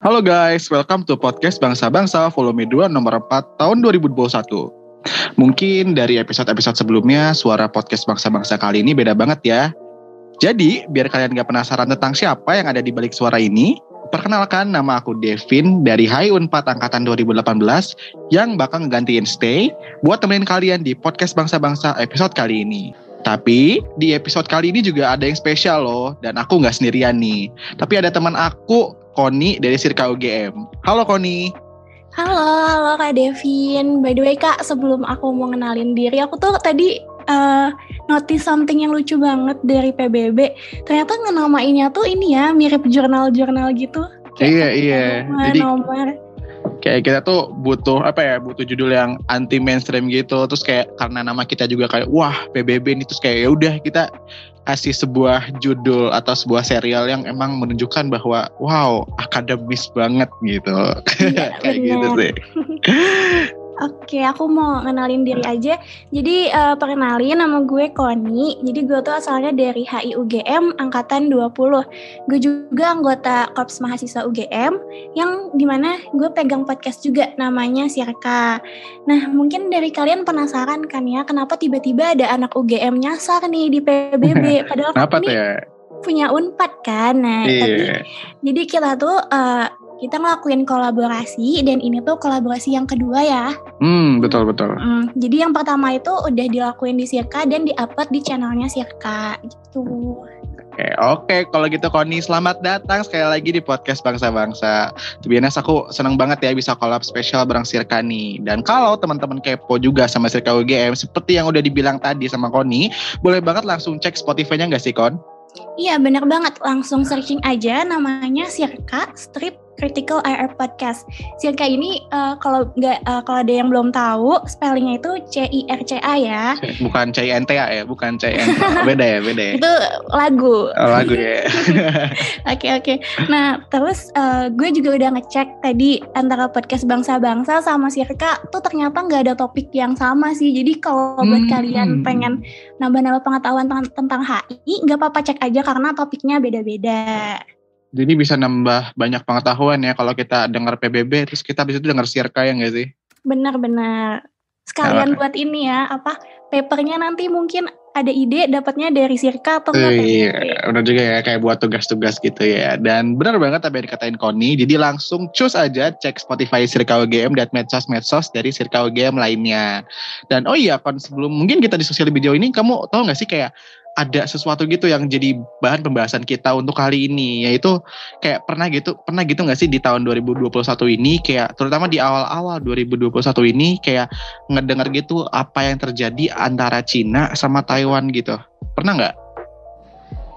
Halo guys, welcome to podcast Bangsa-Bangsa volume 2 nomor 4 tahun 2021. Mungkin dari episode-episode sebelumnya suara podcast Bangsa-Bangsa kali ini beda banget ya. Jadi, biar kalian gak penasaran tentang siapa yang ada di balik suara ini, perkenalkan nama aku Devin dari Hai Unpad Angkatan 2018 yang bakal ngegantiin Stay buat temenin kalian di podcast Bangsa-Bangsa episode kali ini. Tapi di episode kali ini juga ada yang spesial loh dan aku nggak sendirian nih. Tapi ada teman aku Koni dari Sirka UGM. Halo Koni. Halo, halo Kak Devin. By the way Kak, sebelum aku mau kenalin diri, aku tuh tadi uh, notice something yang lucu banget dari PBB. Ternyata ngenamainnya tuh ini ya, mirip jurnal-jurnal gitu. Kayak iya, iya. Nomor, Jadi nomor. Kayak kita tuh butuh apa ya, butuh judul yang anti mainstream gitu. Terus kayak karena nama kita juga kayak wah PBB ini terus kayak ya udah kita kasih sebuah judul atau sebuah serial yang emang menunjukkan bahwa wow akademis banget gitu. Iya, kayak gitu sih Oke, aku mau kenalin diri aja. Jadi uh, perkenalin nama gue Koni. Jadi gue tuh asalnya dari HIUGM angkatan 20. Gue juga anggota Korps Mahasiswa UGM yang di mana gue pegang podcast juga namanya Sirka. Nah, mungkin dari kalian penasaran kan ya kenapa tiba-tiba ada anak UGM nyasar nih di PBB padahal kenapa ini ya? punya Unpad kan. Nah, yeah. tapi jadi kita tuh uh, kita ngelakuin kolaborasi dan ini tuh kolaborasi yang kedua ya. Hmm, betul betul. Hmm, jadi yang pertama itu udah dilakuin di Sirka dan diupload di channelnya Sirka gitu. Oke, oke. Kalau gitu Koni, selamat datang sekali lagi di podcast Bangsa-Bangsa. Biasa aku seneng banget ya bisa collab spesial bareng Sirka nih. Dan kalau teman-teman kepo juga sama Sirka UGM, seperti yang udah dibilang tadi sama Koni, boleh banget langsung cek Spotify-nya nggak sih, Kon? Iya, bener banget. Langsung searching aja namanya Sirka Strip Critical IR Podcast. Sirka ini uh, kalau nggak uh, kalau ada yang belum tahu spellingnya itu C I R C A ya. Bukan C I N T A ya, bukan C I N. Beda ya, beda ya. itu lagu. Oh, lagu ya. Oke oke. Okay, okay. Nah terus uh, gue juga udah ngecek tadi antara podcast bangsa-bangsa sama Sirka tuh ternyata nggak ada topik yang sama sih. Jadi kalau buat hmm. kalian pengen nambah-nambah pengetahuan tentang, tentang HI, nggak apa-apa cek aja karena topiknya beda-beda. Jadi bisa nambah banyak pengetahuan ya kalau kita dengar PBB terus kita bisa dengar Sirka ya nggak sih? Benar-benar. Sekalian buat ini ya, apa papernya nanti mungkin ada ide dapatnya dari Sirka atau enggak? Iya, udah juga ya kayak buat tugas-tugas gitu ya. Dan benar banget apa yang dikatain Koni. Jadi langsung cus aja cek Spotify Sirka UGM dan medsos-medsos dari Sirka UGM lainnya. Dan oh iya Kon sebelum mungkin kita diskusi lebih jauh ini kamu tahu nggak sih kayak ada sesuatu gitu yang jadi bahan pembahasan kita untuk kali ini yaitu kayak pernah gitu pernah gitu nggak sih di tahun 2021 ini kayak terutama di awal-awal 2021 ini kayak ngedengar gitu apa yang terjadi antara Cina sama Taiwan gitu pernah nggak?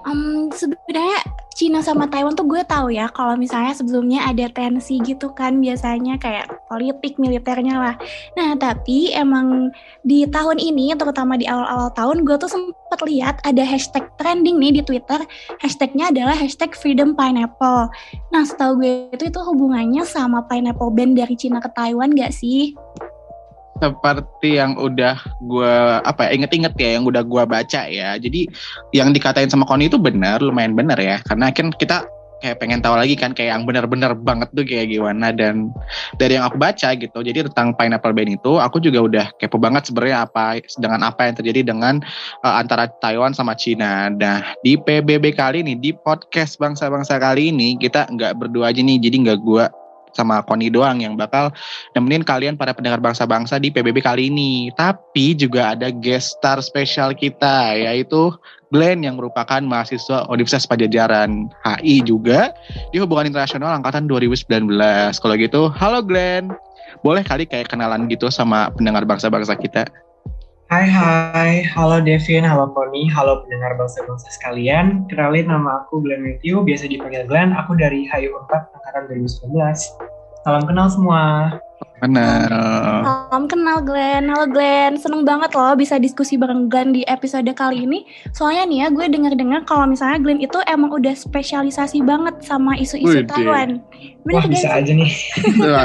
Um, sebenarnya Cina sama Taiwan tuh gue tahu ya kalau misalnya sebelumnya ada tensi gitu kan biasanya kayak politik militernya lah. Nah tapi emang di tahun ini terutama di awal-awal tahun gue tuh sempat lihat ada hashtag trending nih di Twitter. Hashtagnya adalah hashtag Freedom Pineapple. Nah setahu gue itu itu hubungannya sama pineapple band dari Cina ke Taiwan gak sih? Seperti yang udah gue apa ya inget-inget ya yang udah gue baca ya. Jadi yang dikatain sama Koni itu benar lumayan benar ya. Karena kan kita kayak pengen tahu lagi kan kayak yang benar-benar banget tuh kayak gimana. Dan dari yang aku baca gitu jadi tentang Pineapple Band itu aku juga udah kepo banget sebenarnya apa dengan apa yang terjadi dengan uh, antara Taiwan sama Cina. Nah di PBB kali ini di podcast bangsa-bangsa kali ini kita nggak berdua aja nih. Jadi nggak gue sama Koni doang yang bakal nemenin kalian para pendengar bangsa-bangsa di PBB kali ini. Tapi juga ada guest star spesial kita yaitu Glenn yang merupakan mahasiswa Universitas Pajajaran HI juga di hubungan internasional angkatan 2019. Kalau gitu, halo Glenn. Boleh kali kayak kenalan gitu sama pendengar bangsa-bangsa kita? Hai hai, halo Devin, halo Koni, halo pendengar bangsa-bangsa sekalian. Kenalin nama aku Glenn Matthew, biasa dipanggil Glenn. Aku dari HIU 4 angkatan 2019. Salam kenal semua. Kenal. Salam kenal Glenn. Halo Glenn, seneng banget loh bisa diskusi bareng Glenn di episode kali ini. Soalnya nih ya, gue denger-dengar kalau misalnya Glenn itu emang udah spesialisasi banget sama isu-isu Taiwan. Bener Wah bisa aja nih.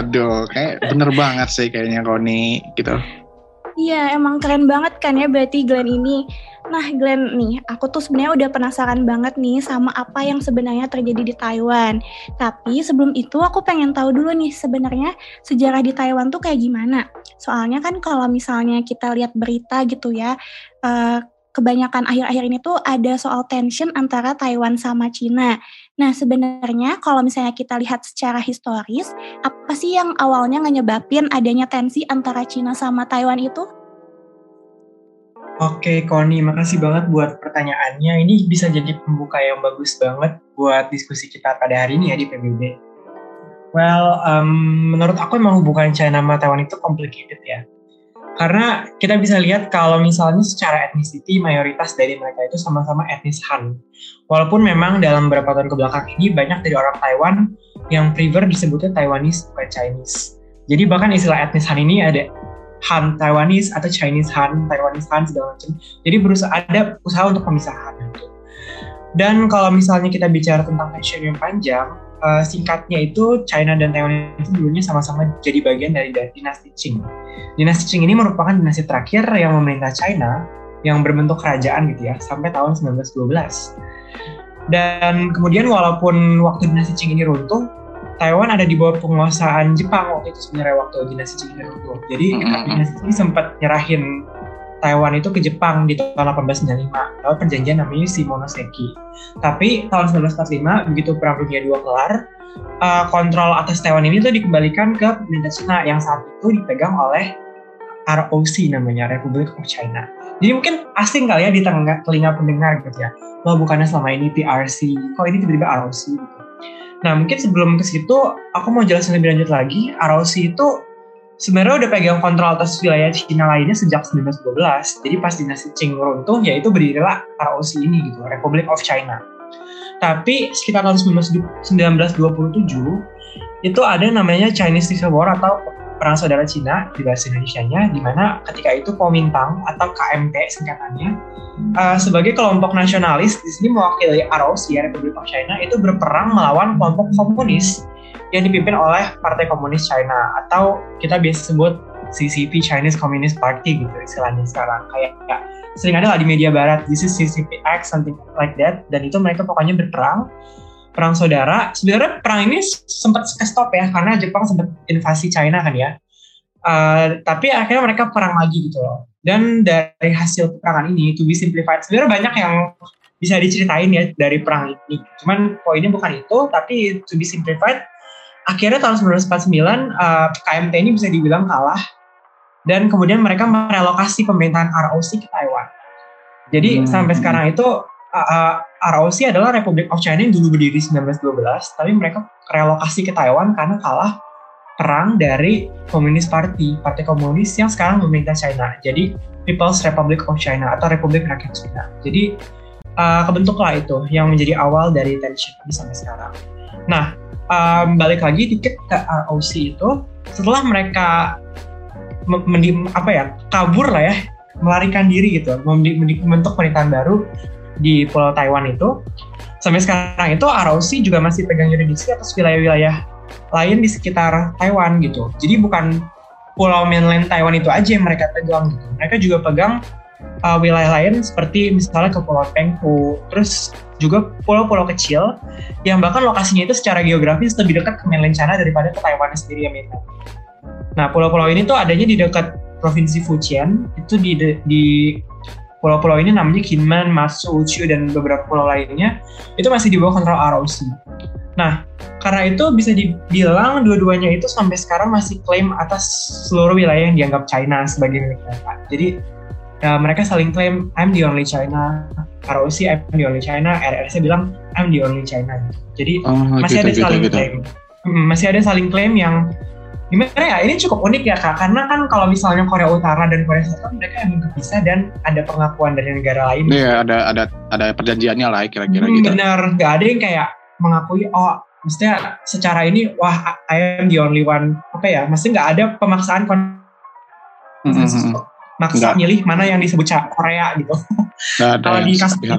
Aduh, kayak bener banget sih kayaknya Koni gitu. Iya, emang keren banget kan ya berarti Glenn ini. Nah, Glenn nih, aku tuh sebenarnya udah penasaran banget nih sama apa yang sebenarnya terjadi di Taiwan. Tapi sebelum itu aku pengen tahu dulu nih sebenarnya sejarah di Taiwan tuh kayak gimana. Soalnya kan kalau misalnya kita lihat berita gitu ya, uh, kebanyakan akhir-akhir ini tuh ada soal tension antara Taiwan sama Cina. Nah, sebenarnya kalau misalnya kita lihat secara historis, apa sih yang awalnya nyebabin adanya tensi antara Cina sama Taiwan itu? Oke, Koni, makasih banget buat pertanyaannya. Ini bisa jadi pembuka yang bagus banget buat diskusi kita pada hari ini ya di PBB. Well, um, menurut aku emang hubungan China sama Taiwan itu complicated ya. Karena kita bisa lihat kalau misalnya secara ethnicity mayoritas dari mereka itu sama-sama etnis Han. Walaupun memang dalam beberapa tahun ke belakang ini banyak dari orang Taiwan yang prefer disebutnya Taiwanese bukan Chinese. Jadi bahkan istilah etnis Han ini ada Han Taiwanese atau Chinese Han, Taiwanese Han segala macam. Jadi berusaha ada usaha untuk pemisahan. Dan kalau misalnya kita bicara tentang tension yang panjang, uh, singkatnya itu China dan Taiwan itu dulunya sama-sama jadi bagian dari dinasti Qing. Dinasti Qing ini merupakan dinasti terakhir yang memerintah China yang berbentuk kerajaan gitu ya sampai tahun 1912. Dan kemudian walaupun waktu dinasti Qing ini runtuh, Taiwan ada di bawah penguasaan Jepang waktu itu sebenarnya waktu dinasti Qing itu. Jadi mm-hmm. dinasti Qing sempat nyerahin Taiwan itu ke Jepang di tahun 1895 lewat perjanjian namanya Shimonoseki. Tapi tahun 1945 begitu Perang Dunia II kelar, uh, kontrol atas Taiwan ini tuh dikembalikan ke pemerintah Cina yang saat itu dipegang oleh ROC namanya Republic of China. Jadi mungkin asing kali ya di tengah telinga pendengar gitu ya. Lo bukannya selama ini PRC, kok ini tiba-tiba ROC gitu. Nah mungkin sebelum ke situ aku mau jelasin lebih lanjut lagi. ROC itu sebenarnya udah pegang kontrol atas wilayah Cina lainnya sejak 1912. Jadi pas dinasti Qing runtuh, yaitu berdirilah ROC ini gitu, Republic of China. Tapi sekitar tahun 1927 itu ada namanya Chinese Civil War atau Perang Saudara Cina di bahasa Indonesia-nya, di mana ketika itu Kuomintang atau KMT singkatannya uh, sebagai kelompok nasionalis di sini mewakili ROC ya Republik of China itu berperang melawan kelompok komunis yang dipimpin oleh Partai Komunis China atau kita biasa sebut CCP Chinese Communist Party gitu istilahnya sekarang kayak ya, sering ada lah di media barat this is CCPX something like that dan itu mereka pokoknya berperang perang saudara. Sebenarnya perang ini sempat stop ya karena Jepang sempat invasi China kan ya. Uh, tapi akhirnya mereka perang lagi gitu loh. Dan dari hasil perangan ini, to be simplified, sebenarnya banyak yang bisa diceritain ya dari perang ini. Cuman poinnya bukan itu, tapi to be simplified, akhirnya tahun 1949 uh, KMT ini bisa dibilang kalah dan kemudian mereka merelokasi pemerintahan ROC ke Taiwan. Jadi hmm. sampai sekarang itu uh, ROC adalah Republic of China yang dulu berdiri 1912, tapi mereka relokasi ke Taiwan karena kalah perang dari Communist Party, Partai Komunis yang sekarang memerintah China. Jadi People's Republic of China atau Republik Rakyat China. Jadi uh, kebentuklah itu yang menjadi awal dari tension ini sampai sekarang. Nah, um, balik lagi dikit ke ROC itu, setelah mereka apa ya kabur lah ya melarikan diri gitu membentuk pemerintahan baru di Pulau Taiwan itu sampai sekarang itu ROC juga masih pegang yurisdiksi atas wilayah-wilayah lain di sekitar Taiwan gitu. Jadi bukan pulau mainland Taiwan itu aja yang mereka pegang gitu. Mereka juga pegang uh, wilayah lain seperti misalnya Kepulauan Penghu, terus juga pulau-pulau kecil yang bahkan lokasinya itu secara geografis lebih dekat ke mainland China daripada ke Taiwan sendiri yang mainland. Nah, pulau-pulau ini tuh adanya di dekat provinsi Fujian, itu di di pulau-pulau ini namanya Kinmen, Matsu, Uchu, dan beberapa pulau lainnya itu masih di bawah kontrol ROC. Nah, karena itu bisa dibilang dua-duanya itu sampai sekarang masih klaim atas seluruh wilayah yang dianggap China sebagai milik mereka. Jadi ya, mereka saling klaim I'm the only China, ROC I'm the only China, RRC bilang I'm the only China. Jadi oh, masih gitu, ada gitu, saling gitu. klaim, hmm, masih ada saling klaim yang gimana ya ini cukup unik ya kak. Karena kan kalau misalnya Korea Utara dan Korea Selatan mereka emang kepisah dan ada pengakuan dari negara lain. Iya ada ada ada perjanjiannya lah kira-kira hmm, gitu. benar. Nggak ada yang kayak mengakui oh maksudnya secara ini wah I am the only one. Apa ya maksudnya nggak ada pemaksaan konsensus mm -hmm. Hmm, hmm. maksa milih mana yang disebut Korea gitu kalau di kasus gitu.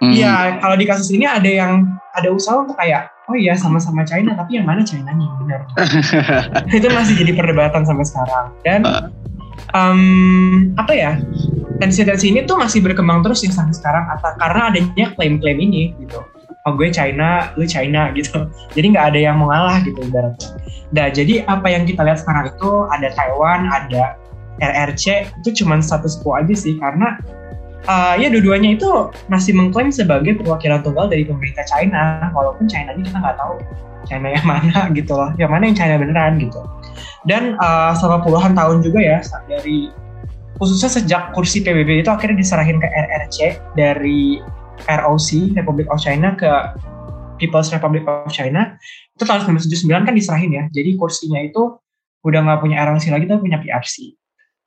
Iya, hmm. kalau di kasus ini ada yang ada usaha untuk kayak oh iya sama-sama China tapi yang mana China nih benar itu masih jadi perdebatan sampai sekarang dan um, apa ya tensi-tensi ini tuh masih berkembang terus yang sampai sekarang atau karena adanya klaim-klaim ini gitu oh gue China, lu China gitu. Jadi nggak ada yang mengalah gitu ibaratnya. Nah jadi apa yang kita lihat sekarang itu ada Taiwan, ada RRC itu cuma status quo aja sih karena uh, ya dua-duanya itu masih mengklaim sebagai perwakilan tunggal dari pemerintah China walaupun China kita nggak tahu China yang mana gitu loh, yang mana yang China beneran gitu. Dan uh, selama puluhan tahun juga ya dari khususnya sejak kursi PBB itu akhirnya diserahin ke RRC dari ROC Republic of China ke People's Republic of China itu tahun 1979 kan diserahin ya jadi kursinya itu udah nggak punya ROC lagi tapi punya PRC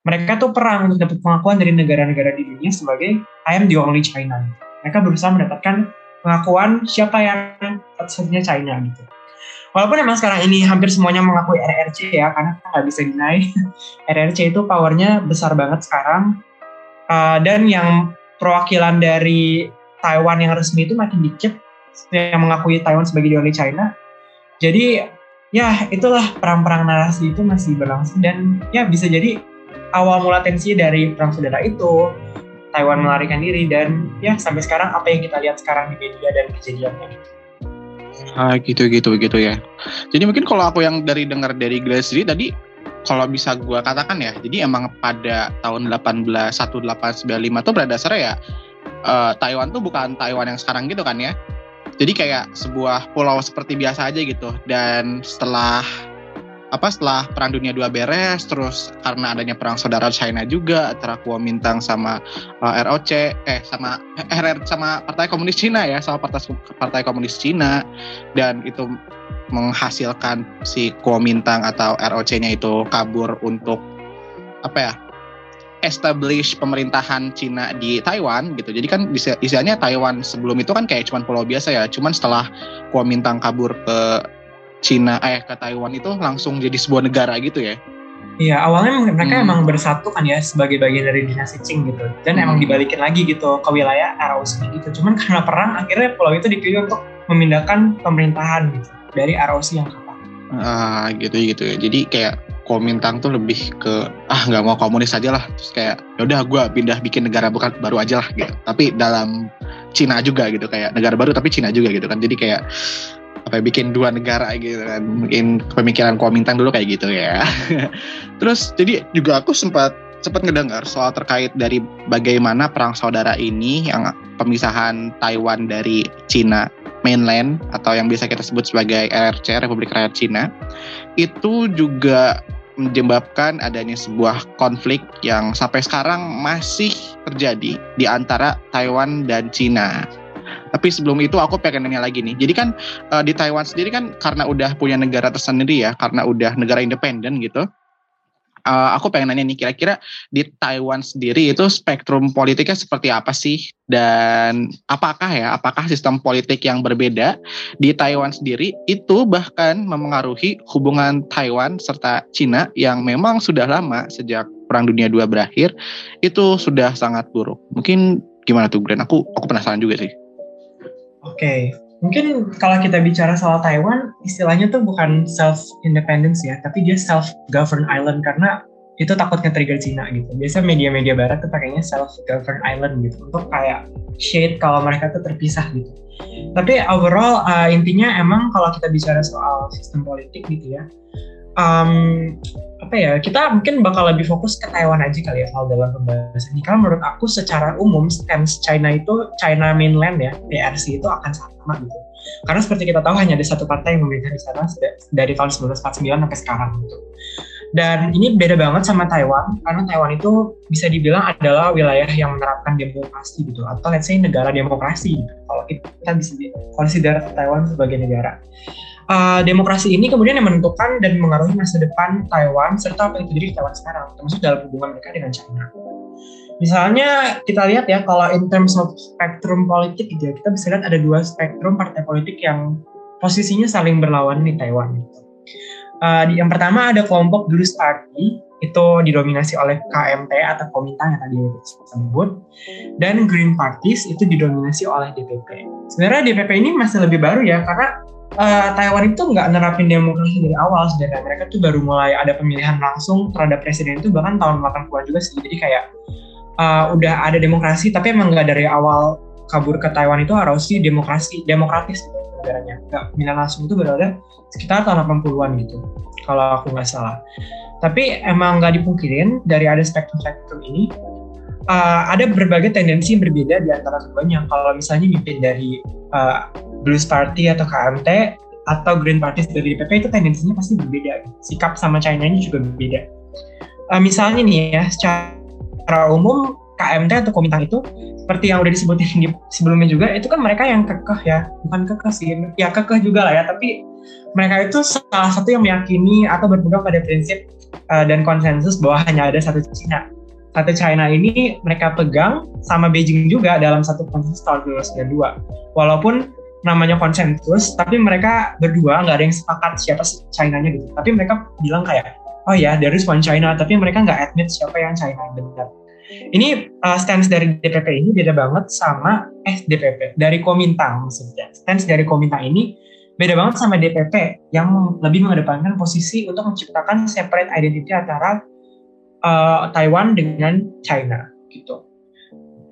mereka tuh perang untuk dapat pengakuan dari negara-negara di dunia sebagai I am the only China. Mereka berusaha mendapatkan pengakuan siapa yang satu-satunya China? gitu. Walaupun emang sekarang ini hampir semuanya mengakui RRC ya karena kita nggak bisa deny RRC itu powernya besar banget sekarang. Uh, dan yang perwakilan dari Taiwan yang resmi itu makin dikit yang mengakui Taiwan sebagai the China. Jadi ya itulah perang-perang narasi itu masih berlangsung dan ya bisa jadi awal mula tensi dari perang saudara itu Taiwan melarikan diri dan ya sampai sekarang apa yang kita lihat sekarang di media dan kejadiannya gitu. Ah gitu gitu gitu ya. Jadi mungkin kalau aku yang dari dengar dari Glassry tadi kalau bisa gue katakan ya, jadi emang pada tahun 18 1895 tuh dasarnya ya uh, Taiwan tuh bukan Taiwan yang sekarang gitu kan ya. Jadi kayak sebuah pulau seperti biasa aja gitu. Dan setelah apa setelah perang dunia dua beres terus karena adanya perang saudara China juga antara Kuomintang sama uh, eh, ROC eh sama RR sama Partai Komunis Cina ya sama Partai Partai Komunis Cina dan itu menghasilkan si Kuomintang atau ROC-nya itu kabur untuk apa ya establish pemerintahan Cina di Taiwan gitu. Jadi kan istilahnya Taiwan sebelum itu kan kayak cuman pulau biasa ya. Cuman setelah Kuomintang kabur ke Cina eh ke Taiwan itu langsung jadi sebuah negara gitu ya. Iya, awalnya mereka hmm. emang bersatu kan ya sebagai bagian dari dinasti Qing gitu. Dan hmm. emang dibalikin lagi gitu ke wilayah ROC gitu. Cuman karena perang akhirnya pulau itu dipilih untuk memindahkan pemerintahan gitu dari ROC yang kapan. Ah gitu gitu ya. Jadi kayak Komintang tuh lebih ke ah nggak mau komunis aja lah terus kayak ya udah gue pindah bikin negara bukan baru aja lah gitu tapi dalam Cina juga gitu kayak negara baru tapi Cina juga gitu kan jadi kayak apa ya, bikin dua negara gitu kan mungkin pemikiran Komintang dulu kayak gitu ya terus jadi juga aku sempat sempat ngedengar soal terkait dari bagaimana perang saudara ini yang pemisahan Taiwan dari Cina mainland atau yang biasa kita sebut sebagai RRC Republik Rakyat Cina itu juga menyebabkan adanya sebuah konflik yang sampai sekarang masih terjadi di antara Taiwan dan Cina. Tapi sebelum itu aku pengen nanya lagi nih. Jadi kan uh, di Taiwan sendiri kan karena udah punya negara tersendiri ya, karena udah negara independen gitu uh, aku pengen nanya nih kira-kira di Taiwan sendiri itu spektrum politiknya seperti apa sih dan apakah ya apakah sistem politik yang berbeda di Taiwan sendiri itu bahkan memengaruhi hubungan Taiwan serta Cina yang memang sudah lama sejak Perang Dunia II berakhir itu sudah sangat buruk. Mungkin gimana tuh Glenn? Aku aku penasaran juga sih. Oke, okay mungkin kalau kita bicara soal Taiwan istilahnya tuh bukan self independence ya tapi dia self governed island karena itu takutnya trigger Cina gitu. Biasa media-media barat tuh pakainya self governed island gitu untuk kayak shade kalau mereka tuh terpisah gitu. Tapi overall uh, intinya emang kalau kita bicara soal sistem politik gitu ya um, apa ya kita mungkin bakal lebih fokus ke Taiwan aja kali ya kalau dalam pembahasan ini karena menurut aku secara umum stance China itu China mainland ya PRC itu akan sama gitu. Karena seperti kita tahu hanya ada satu partai yang memerintah di sana dari tahun 1949 sampai sekarang gitu. Dan ini beda banget sama Taiwan karena Taiwan itu bisa dibilang adalah wilayah yang menerapkan demokrasi gitu atau let's say negara demokrasi gitu. kalau kita bisa consider Taiwan sebagai negara uh, demokrasi ini kemudian yang menentukan dan mengaruhi masa depan Taiwan serta apa yang terjadi di Taiwan sekarang, termasuk dalam hubungan mereka dengan China. Misalnya kita lihat ya kalau in terms of spektrum politik gitu ya, kita bisa lihat ada dua spektrum partai politik yang posisinya saling berlawan di Taiwan. Uh, yang pertama ada kelompok Blues Party itu didominasi oleh KMT atau Komintang yang tadi disebut dan Green Parties itu didominasi oleh DPP. Sebenarnya DPP ini masih lebih baru ya karena uh, Taiwan itu nggak nerapin demokrasi dari awal sebenarnya. Mereka tuh baru mulai ada pemilihan langsung terhadap presiden itu bahkan tahun 80-an juga sih. Jadi kayak uh, udah ada demokrasi tapi emang nggak dari awal kabur ke Taiwan itu harus sih demokrasi demokratis gitu negaranya. Nggak pemilihan langsung itu berada sekitar tahun 80-an gitu kalau aku nggak salah. Tapi emang nggak dipungkirin dari ada spektrum-spektrum ini uh, ada berbagai tendensi yang berbeda di antara keduanya. Kalau misalnya mimpin dari uh, Blues Party atau KMT atau Green Party dari DPP itu tendensinya pasti berbeda. Sikap sama China ini juga berbeda. Uh, misalnya nih ya secara umum KMT atau Komintang itu seperti yang udah disebutin di sebelumnya juga itu kan mereka yang kekeh ya. Bukan kekeh sih ya kekeh juga lah ya tapi mereka itu salah satu yang meyakini atau berpegang pada prinsip uh, dan konsensus bahwa hanya ada satu Cina satu China ini mereka pegang sama Beijing juga dalam satu konsensus tahun 1992 walaupun namanya konsensus tapi mereka berdua nggak ada yang sepakat siapa China-nya gitu tapi mereka bilang kayak oh ya there is one China tapi mereka nggak admit siapa yang China yang benar ini uh, stance dari DPP ini beda banget sama eh DPP dari Komintang maksudnya. Stance dari Komintang ini beda banget sama DPP yang lebih mengedepankan posisi untuk menciptakan separate identity antara uh, Taiwan dengan China gitu.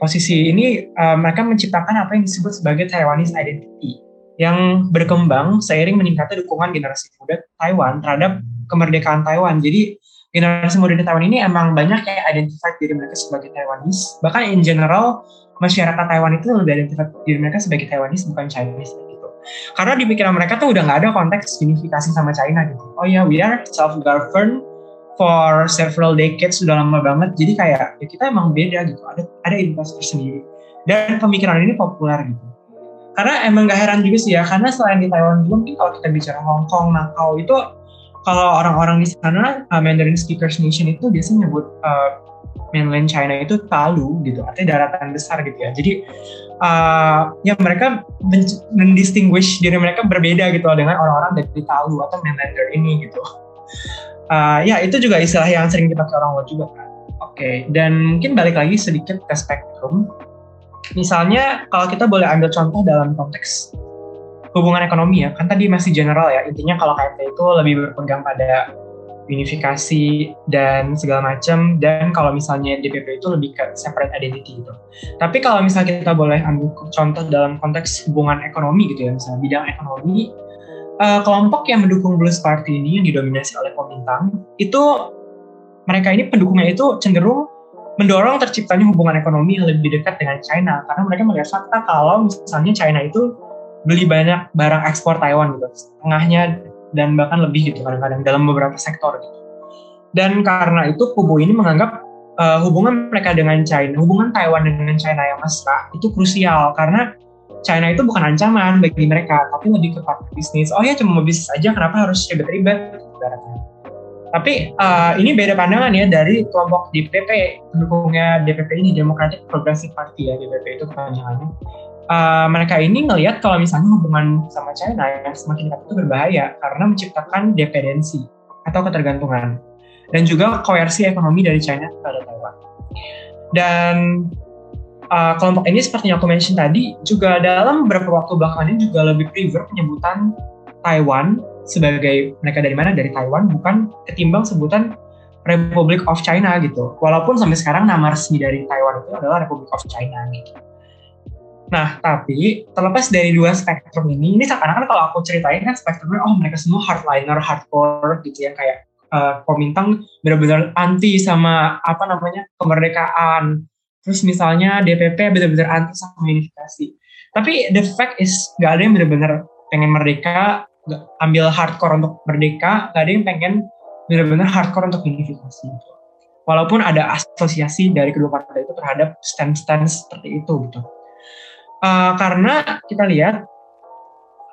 Posisi ini uh, mereka menciptakan apa yang disebut sebagai Taiwanese identity yang berkembang seiring meningkatnya dukungan generasi muda Taiwan terhadap kemerdekaan Taiwan. Jadi generasi muda di Taiwan ini emang banyak yang identify diri mereka sebagai Taiwanese. Bahkan in general, masyarakat Taiwan itu lebih identify diri mereka sebagai Taiwanese bukan Chinese gitu. Karena di pikiran mereka tuh udah nggak ada konteks unifikasi sama China gitu. Oh ya, yeah, we are self-governed for several decades sudah lama banget. Jadi kayak ya kita emang beda gitu. Ada ada identitas tersendiri. Dan pemikiran ini populer gitu. Karena emang gak heran juga sih ya, karena selain di Taiwan juga mungkin kalau kita bicara Hong Kong, Macau itu kalau orang-orang di sana uh, Mandarin speakers nation itu biasanya nyebut uh, mainland China itu Talu gitu, artinya daratan besar gitu ya. Jadi uh, ya mereka mendistinguish diri mereka berbeda gitu dengan orang-orang dari Talu atau mainlander ini gitu. Uh, ya itu juga istilah yang sering dipakai orang luar juga kan. Oke, okay. dan mungkin balik lagi sedikit ke spektrum. Misalnya kalau kita boleh ambil contoh dalam konteks hubungan ekonomi ya kan tadi masih general ya intinya kalau KMT itu lebih berpegang pada unifikasi dan segala macam dan kalau misalnya DPP itu lebih ke separate identity gitu. Tapi kalau misalnya kita boleh ambil contoh dalam konteks hubungan ekonomi gitu ya misalnya bidang ekonomi uh, kelompok yang mendukung Blues Party ini yang didominasi oleh Komintang itu mereka ini pendukungnya itu cenderung mendorong terciptanya hubungan ekonomi yang lebih dekat dengan China. Karena mereka melihat fakta kalau misalnya China itu beli banyak barang ekspor Taiwan gitu setengahnya dan bahkan lebih gitu kadang-kadang dalam beberapa sektor gitu. Dan karena itu kubu ini menganggap uh, hubungan mereka dengan China hubungan Taiwan dengan China yang mesra itu krusial. Karena China itu bukan ancaman bagi mereka tapi lebih ke partner bisnis. Oh ya cuma mau bisnis aja kenapa harus ribet-ribet? Tapi uh, ini beda pandangan ya dari kelompok DPP pendukungnya DPP ini Democratic Progressive Party ya DPP itu kepanjangannya. Uh, mereka ini ngelihat kalau misalnya hubungan sama China yang semakin dekat itu berbahaya karena menciptakan dependensi atau ketergantungan dan juga koersi ekonomi dari China kepada Taiwan. Dan uh, kelompok ini seperti yang aku mention tadi juga dalam beberapa waktu belakangan ini juga lebih prefer penyebutan Taiwan sebagai mereka dari mana dari Taiwan bukan ketimbang sebutan Republic of China gitu. Walaupun sampai sekarang nama resmi dari Taiwan itu adalah Republic of China gitu. Nah, tapi terlepas dari dua spektrum ini, ini seakan-akan kalau aku ceritain kan spektrumnya, oh mereka semua hardliner, hardcore gitu ya, kayak uh, Komintang benar-benar anti sama apa namanya kemerdekaan. Terus misalnya DPP benar-benar anti sama unifikasi. Tapi the fact is gak ada yang benar-benar pengen merdeka, gak, ambil hardcore untuk merdeka, gak ada yang pengen benar-benar hardcore untuk unifikasi. Walaupun ada asosiasi dari kedua partai itu terhadap stand-stand seperti itu gitu. Uh, karena kita lihat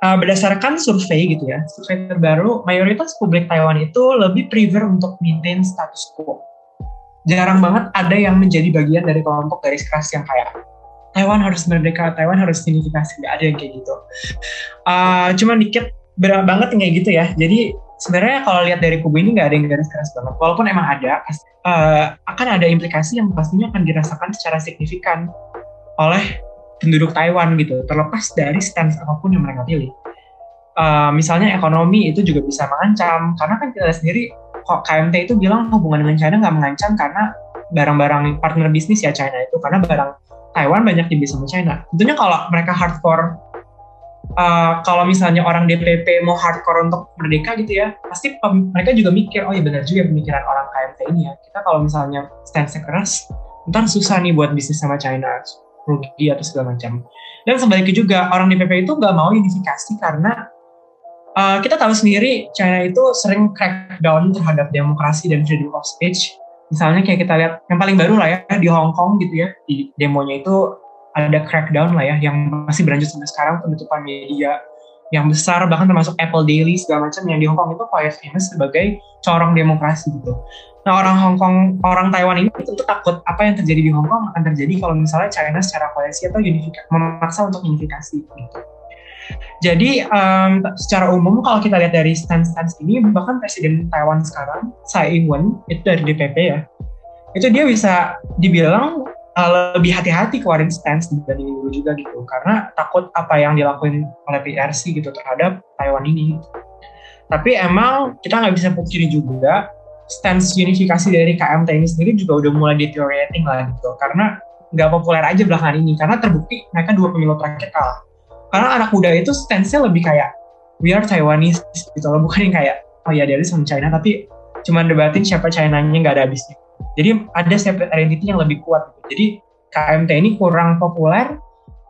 uh, berdasarkan survei gitu ya, survei terbaru, mayoritas publik Taiwan itu lebih prefer untuk maintain status quo. Jarang banget ada yang menjadi bagian dari kelompok garis keras yang kayak Taiwan harus merdeka, Taiwan harus signifikasi, nggak ada yang kayak gitu. Uh, cuma dikit berat banget kayak gitu ya. Jadi sebenarnya kalau lihat dari kubu ini nggak ada yang garis keras banget. Walaupun emang ada, uh, akan ada implikasi yang pastinya akan dirasakan secara signifikan oleh penduduk Taiwan gitu, terlepas dari stance apa pun yang mereka pilih. Uh, misalnya ekonomi itu juga bisa mengancam, karena kan kita sendiri kok KMT itu bilang hubungan dengan China nggak mengancam karena barang-barang partner bisnis ya China itu karena barang Taiwan banyak dibeli sama China. Tentunya kalau mereka hardcore uh, kalau misalnya orang DPP mau hardcore untuk merdeka gitu ya, pasti mereka juga mikir, oh ya benar juga pemikiran orang KMT ini ya. Kita kalau misalnya stance keras, ntar susah nih buat bisnis sama China, rugi atau segala macam. Dan sebaliknya juga, orang DPP itu nggak mau unifikasi karena uh, kita tahu sendiri China itu sering crackdown terhadap demokrasi dan freedom of speech. Misalnya kayak kita lihat yang paling baru lah ya di Hong Kong gitu ya, di demonya itu ada crackdown lah ya yang masih berlanjut sampai sekarang penutupan media yang besar bahkan termasuk Apple Daily segala macam yang di Hong Kong itu quite famous sebagai corong demokrasi gitu. Nah orang Hong Kong, orang Taiwan ini tentu takut apa yang terjadi di Hong Kong akan terjadi kalau misalnya China secara koalisi atau unifikasi memaksa untuk unifikasi gitu. Jadi um, secara umum kalau kita lihat dari stance-stance ini bahkan presiden Taiwan sekarang Tsai Ing-wen itu dari DPP ya, itu dia bisa dibilang uh, lebih hati-hati keluarin stance dibanding dulu juga gitu. Karena takut apa yang dilakuin oleh PRC gitu terhadap Taiwan ini. Tapi emang kita nggak bisa pungkiri juga stance unifikasi dari KMT ini sendiri juga udah mulai deteriorating lah gitu. Karena nggak populer aja belakangan ini karena terbukti mereka dua pemilu terakhir kalah karena anak muda itu stance-nya lebih kayak we are Taiwanese gitu loh. Bukan yang kayak oh ya dari sama China tapi cuma debatin siapa China-nya nggak ada habisnya. Jadi ada separate identity yang lebih kuat gitu. jadi KMT ini kurang populer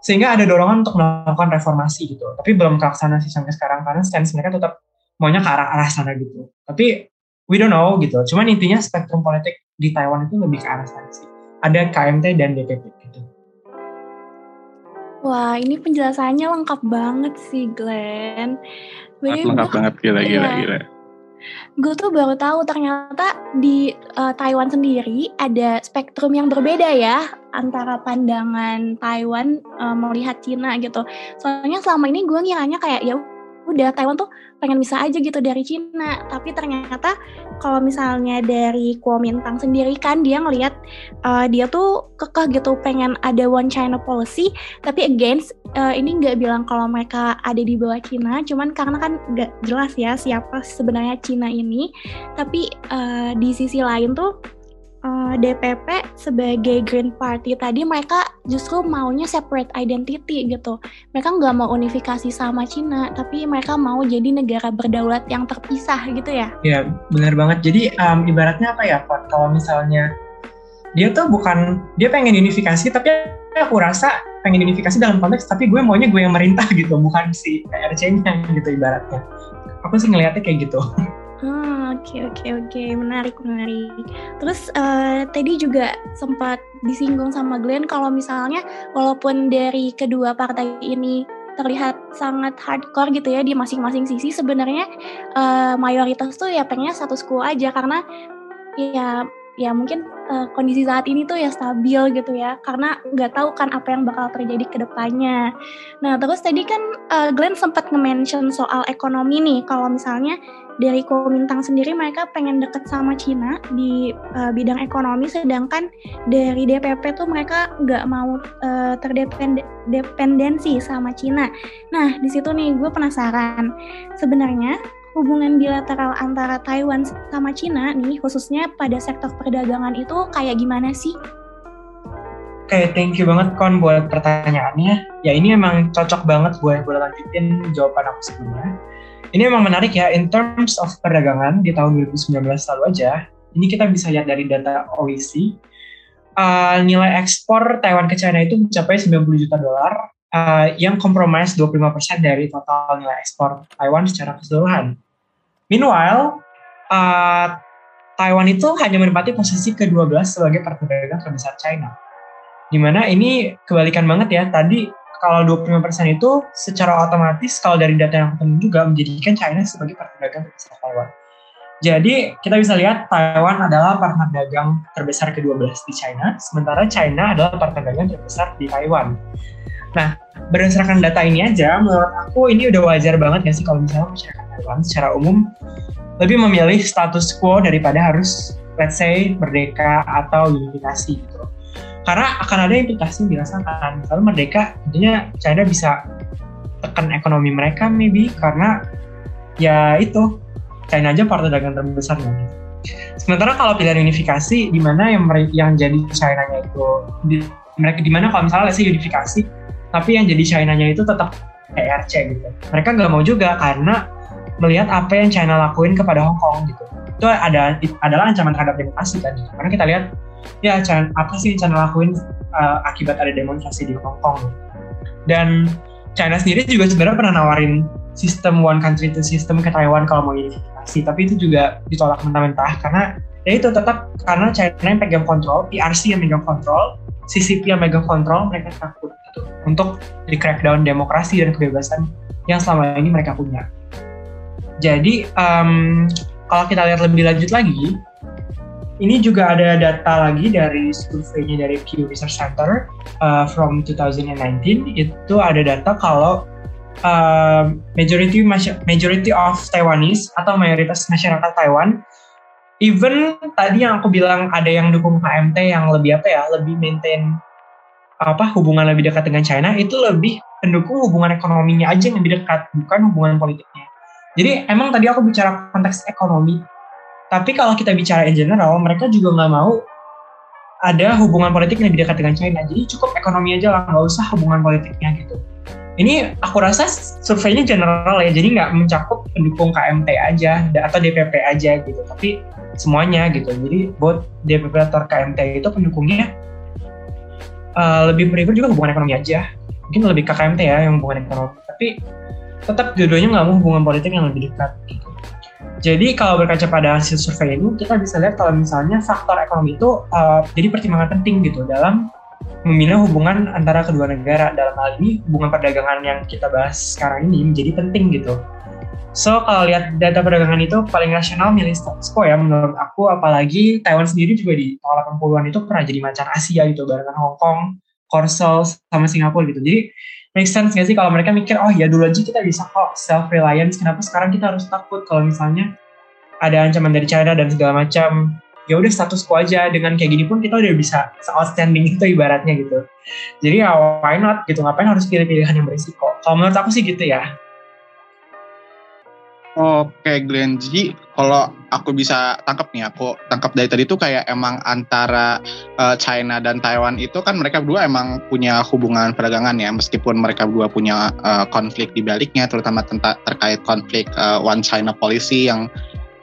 sehingga ada dorongan untuk melakukan reformasi gitu. Tapi belum kelaksana sih sampai sekarang karena stance mereka tetap maunya ke arah arah sana gitu. Tapi we don't know gitu. Cuman intinya spektrum politik di Taiwan itu lebih ke arah sana sih. Ada KMT dan DPP Wah, ini penjelasannya lengkap banget sih, Glenn. Jadi lengkap banget gila, gila, iya. gila. Gue tuh baru tahu ternyata di uh, Taiwan sendiri ada spektrum yang berbeda ya antara pandangan Taiwan uh, melihat Cina gitu. Soalnya selama ini gue ngiranya kayak ya udah Taiwan tuh pengen bisa aja gitu dari Cina. Tapi ternyata kalau misalnya dari Kuomintang sendiri kan dia ngelihat uh, dia tuh kekeh gitu pengen ada one China policy tapi against uh, ini nggak bilang kalau mereka ada di bawah Cina cuman karena kan nggak jelas ya siapa sebenarnya Cina ini. Tapi uh, di sisi lain tuh uh, eh, DPP sebagai Green Party tadi mereka justru maunya separate identity gitu. Mereka nggak mau unifikasi sama Cina, tapi mereka mau jadi negara berdaulat yang terpisah gitu ya? Iya, benar banget. Jadi um, ibaratnya apa ya, Pak? Kalau misalnya dia tuh bukan dia pengen unifikasi, tapi aku rasa pengen unifikasi dalam konteks, tapi gue maunya gue yang merintah gitu, bukan si PRC-nya gitu ibaratnya. Aku sih ngelihatnya kayak gitu. Hmm, oke oke oke, menarik menarik. Terus uh, tadi juga sempat disinggung sama Glenn kalau misalnya walaupun dari kedua partai ini terlihat sangat hardcore gitu ya di masing-masing sisi sebenarnya uh, mayoritas tuh ya pengennya status quo aja karena ya ya mungkin uh, kondisi saat ini tuh ya stabil gitu ya karena nggak tahu kan apa yang bakal terjadi ke depannya. Nah terus tadi kan uh, Glenn sempat nge-mention soal ekonomi nih kalau misalnya dari Kuomintang sendiri mereka pengen deket sama Cina di uh, bidang ekonomi sedangkan dari DPP tuh mereka nggak mau uh, terdependensi sama Cina. Nah di situ nih gue penasaran sebenarnya hubungan bilateral antara Taiwan sama Cina nih khususnya pada sektor perdagangan itu kayak gimana sih? Oke, okay, thank you banget Kon buat pertanyaannya. Ya ini emang cocok banget gue boleh lanjutin jawaban aku sebelumnya. Ini memang menarik ya, in terms of perdagangan di tahun 2019 lalu aja, ini kita bisa lihat dari data OECD, uh, nilai ekspor Taiwan ke China itu mencapai 90 juta dolar, uh, yang kompromis 25% dari total nilai ekspor Taiwan secara keseluruhan. Meanwhile, uh, Taiwan itu hanya menempati posisi ke-12 sebagai partner dagang terbesar China. Di mana ini kebalikan banget ya, tadi kalau 25% itu secara otomatis kalau dari data yang ketemu juga menjadikan China sebagai partner dagang terbesar Taiwan. Jadi kita bisa lihat Taiwan adalah partner dagang terbesar ke-12 di China, sementara China adalah partner dagang terbesar di Taiwan. Nah, berdasarkan data ini aja, menurut aku ini udah wajar banget gak sih kalau misalnya masyarakat Taiwan secara umum lebih memilih status quo daripada harus let's say merdeka atau unifikasi gitu karena akan ada implikasi yang dirasakan misalnya merdeka tentunya China bisa tekan ekonomi mereka maybe karena ya itu China aja partner dagang terbesarnya Sementara kalau pilihan unifikasi di mana yang yang jadi China-nya itu di, mereka di mana kalau misalnya sih unifikasi tapi yang jadi China-nya itu tetap ERC gitu. Mereka nggak mau juga karena melihat apa yang China lakuin kepada Hong Kong gitu. Itu ada adalah ancaman terhadap demokrasi tadi. Karena kita lihat ya apa sih yang China lakuin uh, akibat ada demonstrasi di Hong Kong. Dan China sendiri juga sebenarnya pernah nawarin sistem one country to system ke Taiwan kalau mau unifikasi, tapi itu juga ditolak mentah-mentah karena ya itu tetap karena China yang pegang kontrol, PRC yang pegang kontrol, CCP yang pegang kontrol, mereka takut gitu, untuk di crackdown demokrasi dan kebebasan yang selama ini mereka punya. Jadi um, kalau kita lihat lebih lanjut lagi, ini juga ada data lagi dari surveinya dari Pew Research Center uh, from 2019 itu ada data kalau uh, majority majority of Taiwanese atau mayoritas masyarakat Taiwan even tadi yang aku bilang ada yang dukung KMT yang lebih apa ya lebih maintain apa hubungan lebih dekat dengan China itu lebih pendukung hubungan ekonominya aja yang lebih dekat bukan hubungan politiknya. Jadi emang tadi aku bicara konteks ekonomi tapi kalau kita bicara in general, mereka juga nggak mau ada hubungan politik yang lebih dekat dengan China. Jadi cukup ekonomi aja lah, nggak usah hubungan politiknya gitu. Ini aku rasa surveinya general ya, jadi nggak mencakup pendukung KMT aja atau DPP aja gitu, tapi semuanya gitu. Jadi buat DPP atau KMT itu pendukungnya uh, lebih prefer juga hubungan ekonomi aja. Mungkin lebih ke KMT ya yang hubungan ekonomi, tapi tetap dua-duanya nggak mau hubungan politik yang lebih dekat gitu. Jadi kalau berkaca pada hasil survei ini, kita bisa lihat kalau misalnya faktor ekonomi itu uh, jadi pertimbangan penting gitu dalam memilih hubungan antara kedua negara. Dalam hal ini, hubungan perdagangan yang kita bahas sekarang ini menjadi penting gitu. So kalau lihat data perdagangan itu paling rasional milih status quo ya menurut aku, apalagi Taiwan sendiri juga di tahun 80-an itu pernah jadi macan Asia gitu, barengan Hong Kong, Korsel, sama Singapura gitu. Jadi make sense gak sih kalau mereka mikir oh ya dulu aja kita bisa kok self reliance kenapa sekarang kita harus takut kalau misalnya ada ancaman dari China dan segala macam? Ya udah status quo aja. Dengan kayak gini pun kita udah bisa outstanding itu ibaratnya gitu. Jadi ya why not gitu? Ngapain harus pilih pilihan yang berisiko? Kalau menurut aku sih gitu ya Oke Glenn, jadi kalau aku bisa tangkap nih, aku tangkap dari tadi itu kayak emang antara uh, China dan Taiwan itu kan mereka berdua emang punya hubungan perdagangan ya, meskipun mereka berdua punya uh, konflik di baliknya, terutama tentang terkait konflik uh, One China Policy yang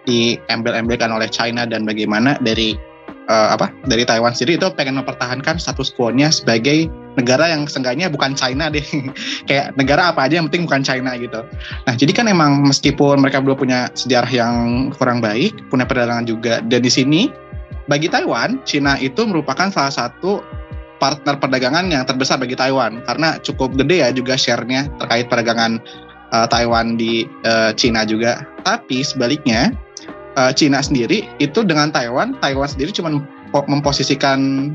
diambil-ambilkan oleh China dan bagaimana dari uh, apa dari Taiwan sendiri itu pengen mempertahankan status quo-nya sebagai negara yang seenggaknya bukan China deh. Kayak negara apa aja yang penting bukan China gitu. Nah, jadi kan emang meskipun mereka berdua punya sejarah yang kurang baik, punya perdagangan juga dan di sini bagi Taiwan, China itu merupakan salah satu partner perdagangan yang terbesar bagi Taiwan karena cukup gede ya juga share-nya terkait perdagangan uh, Taiwan di uh, China juga. Tapi sebaliknya uh, Cina sendiri itu dengan Taiwan, Taiwan sendiri cuma memposisikan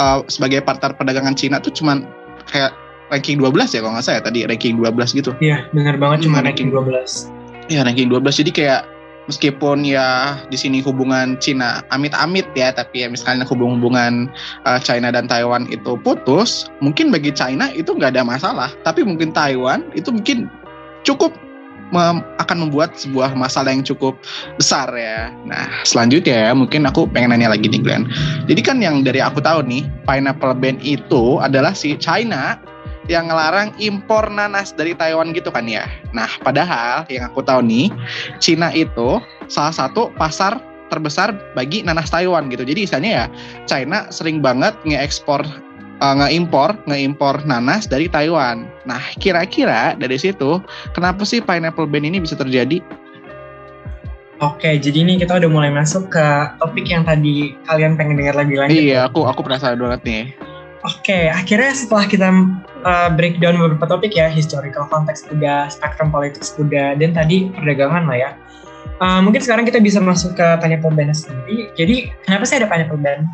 uh, sebagai partner perdagangan Cina tuh cuma kayak ranking 12 ya kalau nggak salah ya tadi ranking 12 gitu. Iya, benar banget cuma hmm, ranking 12. Iya, ranking 12. Jadi kayak meskipun ya di sini hubungan Cina amit-amit ya, tapi ya misalnya hubungan-hubungan uh, China dan Taiwan itu putus, mungkin bagi China itu nggak ada masalah, tapi mungkin Taiwan itu mungkin cukup mem akan membuat sebuah masalah yang cukup besar ya. Nah, selanjutnya ya, mungkin aku pengen nanya lagi nih Glenn. Jadi kan yang dari aku tahu nih, pineapple ban itu adalah si China yang ngelarang impor nanas dari Taiwan gitu kan ya. Nah, padahal yang aku tahu nih, Cina itu salah satu pasar terbesar bagi nanas Taiwan gitu. Jadi misalnya ya, China sering banget ngeekspor uh, ngeimpor ngeimpor nanas dari Taiwan. Nah, kira-kira dari situ kenapa sih pineapple ban ini bisa terjadi? Oke, jadi ini kita udah mulai masuk ke topik yang tadi kalian pengen dengar lagi lanjut. Iya, aku aku penasaran banget nih. Oke, akhirnya setelah kita uh, breakdown beberapa topik ya, historical context udah, spektrum politik udah, dan tadi perdagangan lah ya. Uh, mungkin sekarang kita bisa masuk ke pineapple ban sendiri. Jadi, kenapa sih ada pineapple ban?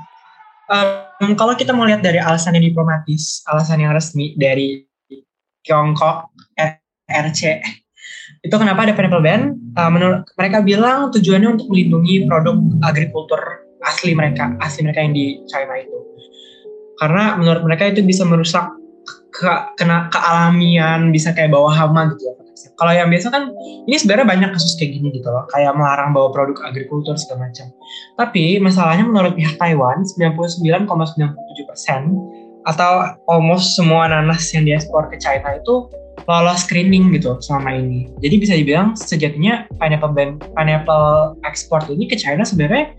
Um, kalau kita mau lihat dari alasan yang diplomatis, alasan yang resmi dari Tiongkok, RC, itu kenapa ada pineapple ban? Uh, menurut mereka bilang tujuannya untuk melindungi produk agrikultur asli mereka, asli mereka yang di China itu. Karena menurut mereka itu bisa merusak ke, kena kealamian, bisa kayak bawa hama gitu ya Kalau yang biasa kan ini sebenarnya banyak kasus kayak gini gitu loh, kayak melarang bawa produk agrikultur segala macam. Tapi masalahnya menurut pihak Taiwan 99,97 persen atau almost semua nanas yang diekspor ke China itu lolos screening gitu selama ini. Jadi bisa dibilang sejatinya pineapple band, pineapple ekspor ini ke China sebenarnya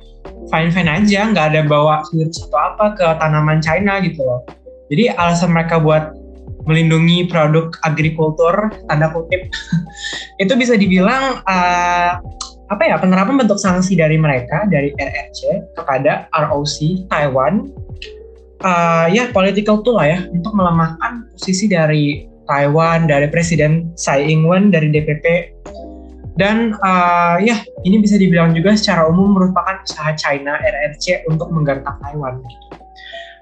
fine fine aja, nggak ada bawa virus atau apa ke tanaman China gitu loh. Jadi alasan mereka buat melindungi produk agrikultur tanda kutip itu bisa dibilang uh, apa ya penerapan bentuk sanksi dari mereka dari RRC kepada ROC Taiwan uh, ya political tool lah ya untuk melemahkan posisi dari Taiwan dari Presiden Tsai Ing-wen dari DPP dan uh, ya ini bisa dibilang juga secara umum merupakan usaha China RRC untuk menggertak Taiwan gitu.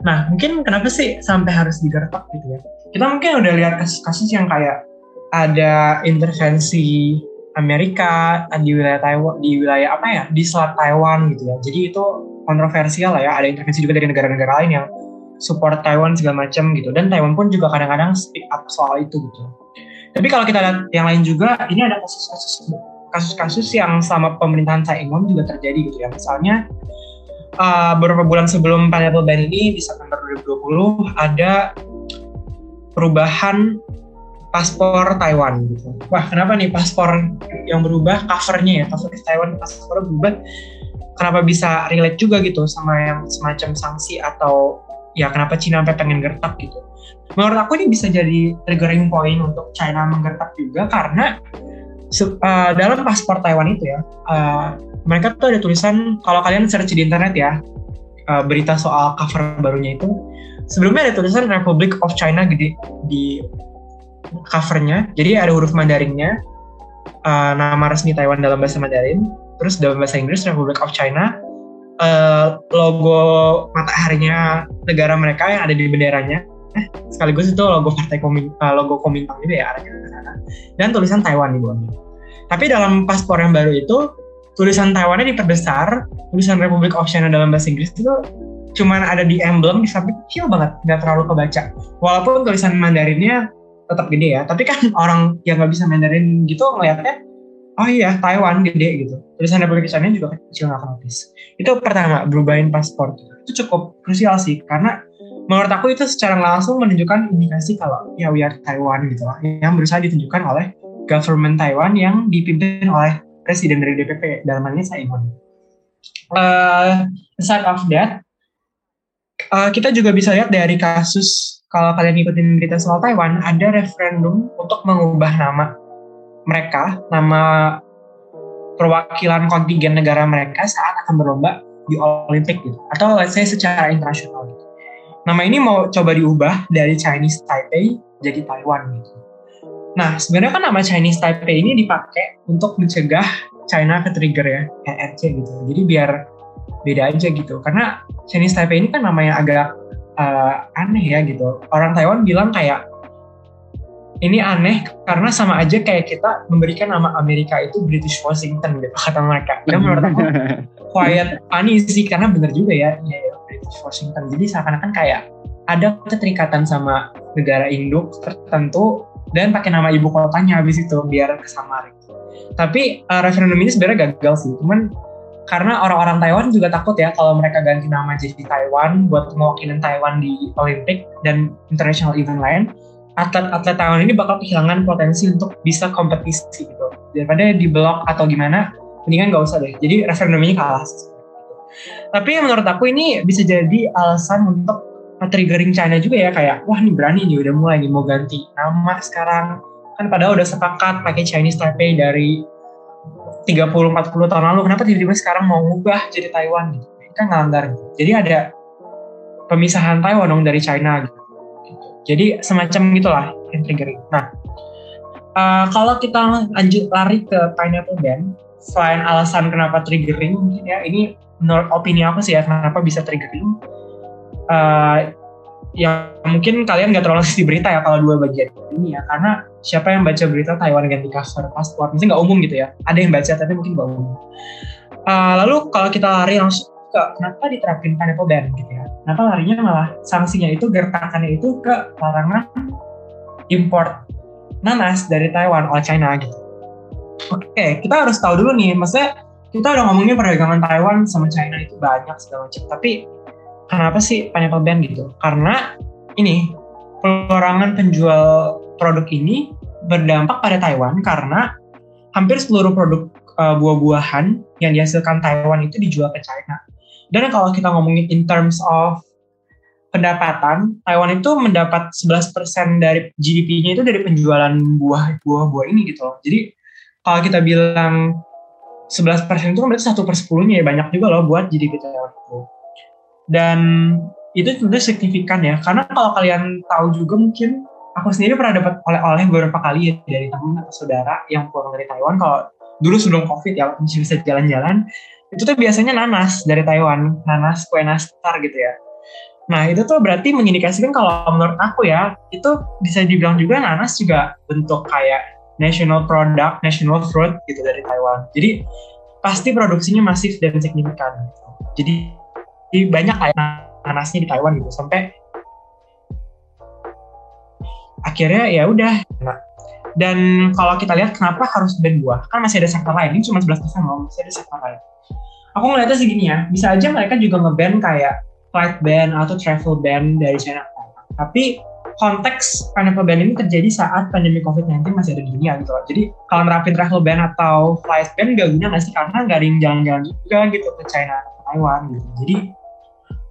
Nah mungkin kenapa sih sampai harus digertak gitu ya? Kita mungkin udah lihat kasus-kasus yang kayak ada intervensi Amerika di wilayah Taiwan di wilayah apa ya di selat Taiwan gitu ya. Jadi itu kontroversial lah ya ada intervensi juga dari negara-negara lain yang support Taiwan segala macam gitu. Dan Taiwan pun juga kadang-kadang speak up soal itu gitu. Tapi kalau kita lihat yang lain juga ini ada kasus-kasus kasus-kasus yang sama pemerintahan Tsai Ing-wen juga terjadi gitu ya. Misalnya uh, beberapa bulan sebelum pineapple ban ini di September 2020 ada perubahan paspor Taiwan gitu. Wah, kenapa nih paspor yang berubah covernya ya, cover Taiwan paspor berubah kenapa bisa relate juga gitu sama yang semacam sanksi atau ya kenapa Cina sampai pengen gertak gitu. Menurut aku ini bisa jadi triggering point untuk China menggertak juga karena uh, dalam paspor Taiwan itu ya, uh, mereka tuh ada tulisan kalau kalian search di internet ya, uh, berita soal cover barunya itu sebelumnya ada tulisan Republic of China gede di covernya. Jadi ada huruf Mandarinnya uh, nama resmi Taiwan dalam bahasa Mandarin terus dalam bahasa Inggris Republic of China. Uh, logo mataharinya negara mereka yang ada di benderanya. Eh, sekaligus itu logo partai komin, uh, logo Komintang juga ya arahnya ke sana. Dan tulisan Taiwan di bawahnya. Tapi dalam paspor yang baru itu tulisan Taiwannya diperbesar. Tulisan Republic of China dalam bahasa Inggris itu cuman ada di emblem di samping kecil banget nggak terlalu kebaca. Walaupun tulisan Mandarinnya tetap gede ya tapi kan orang yang nggak bisa Mandarin gitu ngeliatnya oh iya Taiwan gede gitu. Tulisan Republik China juga kecil nggak notice itu pertama berubahin paspor. Itu cukup krusial sih karena menurut aku itu secara langsung menunjukkan indikasi kalau ya we are Taiwan gitu lah. Yang berusaha ditunjukkan oleh government Taiwan yang dipimpin oleh presiden dari DPP dalam hal ini saya Uh, aside of that, uh, kita juga bisa lihat dari kasus kalau kalian ikutin berita soal Taiwan ada referendum untuk mengubah nama mereka nama perwakilan kontingen negara mereka saat akan berlomba di Olimpik gitu atau let's say secara internasional gitu. Nama ini mau coba diubah dari Chinese Taipei jadi Taiwan gitu. Nah, sebenarnya kan nama Chinese Taipei ini dipakai untuk mencegah China ke trigger ya, ERC gitu. Jadi biar beda aja gitu. Karena Chinese Taipei ini kan namanya agak uh, aneh ya gitu. Orang Taiwan bilang kayak ini aneh karena sama aja kayak kita memberikan nama Amerika itu British Washington gitu kata mereka. Dan menurut aku quiet funny sih karena bener juga ya, ya, British Washington. Jadi seakan-akan kayak ada keterikatan sama negara induk tertentu dan pakai nama ibu kotanya habis itu biar kesamar. Tapi uh, referendum ini sebenarnya gagal sih. Cuman karena orang-orang Taiwan juga takut ya kalau mereka ganti nama jadi Taiwan buat mewakilin Taiwan di Olimpik dan international event lain. Atlet-atlet Taiwan ini bakal kehilangan potensi untuk bisa kompetisi gitu. Daripada di blok atau gimana mendingan gak usah deh. Jadi referendum ini kalah. Tapi menurut aku ini bisa jadi alasan untuk triggering China juga ya kayak wah ini berani nih udah mulai nih mau ganti nama sekarang. Kan padahal udah sepakat pakai Chinese Taipei dari 30-40 tahun lalu kenapa tiba-tiba sekarang mau ngubah jadi Taiwan gitu? Kan ngelanggar jadi ada pemisahan Taiwan dong dari China gitu, jadi semacam gitulah yang triggering nah uh, kalau kita lanjut lari ke pineapple ban selain alasan kenapa triggering ya ini menurut opini aku sih ya kenapa bisa triggering uh, ya mungkin kalian nggak terlalu di berita ya kalau dua bagian ini ya. Karena siapa yang baca berita Taiwan ganti cover paspor. Mungkin nggak umum gitu ya. Ada yang baca tapi mungkin nggak umum. Uh, lalu kalau kita lari langsung ke kenapa diterapin pineapple ban gitu ya? Kenapa larinya malah sanksinya itu gertakannya itu ke larangan import nanas dari Taiwan oleh China gitu. Oke, kita harus tahu dulu nih, maksudnya kita udah ngomongin perdagangan Taiwan sama China itu banyak segala macam, tapi kenapa sih pineapple ban gitu? Karena ini perorangan penjual produk ini berdampak pada Taiwan karena hampir seluruh produk uh, buah-buahan yang dihasilkan Taiwan itu dijual ke China. Dan kalau kita ngomongin in terms of pendapatan, Taiwan itu mendapat 11% dari GDP-nya itu dari penjualan buah buah-buah ini gitu loh. Jadi kalau kita bilang 11% itu kan berarti 1 per 10-nya ya banyak juga loh buat GDP Taiwan itu. Dan itu tentu signifikan ya, karena kalau kalian tahu juga mungkin aku sendiri pernah dapat oleh-oleh beberapa kali ya dari teman atau saudara yang pulang dari Taiwan kalau dulu sebelum covid ya masih bisa jalan-jalan itu tuh biasanya nanas dari Taiwan nanas kue nastar gitu ya Nah itu tuh berarti mengindikasikan kalau menurut aku ya itu bisa dibilang juga nanas juga bentuk kayak national product, national fruit gitu dari Taiwan. Jadi pasti produksinya masif dan signifikan. Gitu. Jadi, jadi banyak kayak nanasnya di Taiwan gitu sampai akhirnya ya udah. Nah, dan kalau kita lihat kenapa harus ban buah, kan masih ada sektor lain, ini cuma 11% loh, masih ada sektor lain. Aku ngeliatnya segini ya, bisa aja mereka juga ngeban kayak flight ban atau travel ban dari China Tapi konteks pineapple ban ini terjadi saat pandemi COVID-19 masih ada di dunia gitu loh. Jadi kalau nerapin travel ban atau flight ban gak guna nggak sih? Karena gak ada yang jalan-jalan juga gitu ke China Taiwan gitu. Jadi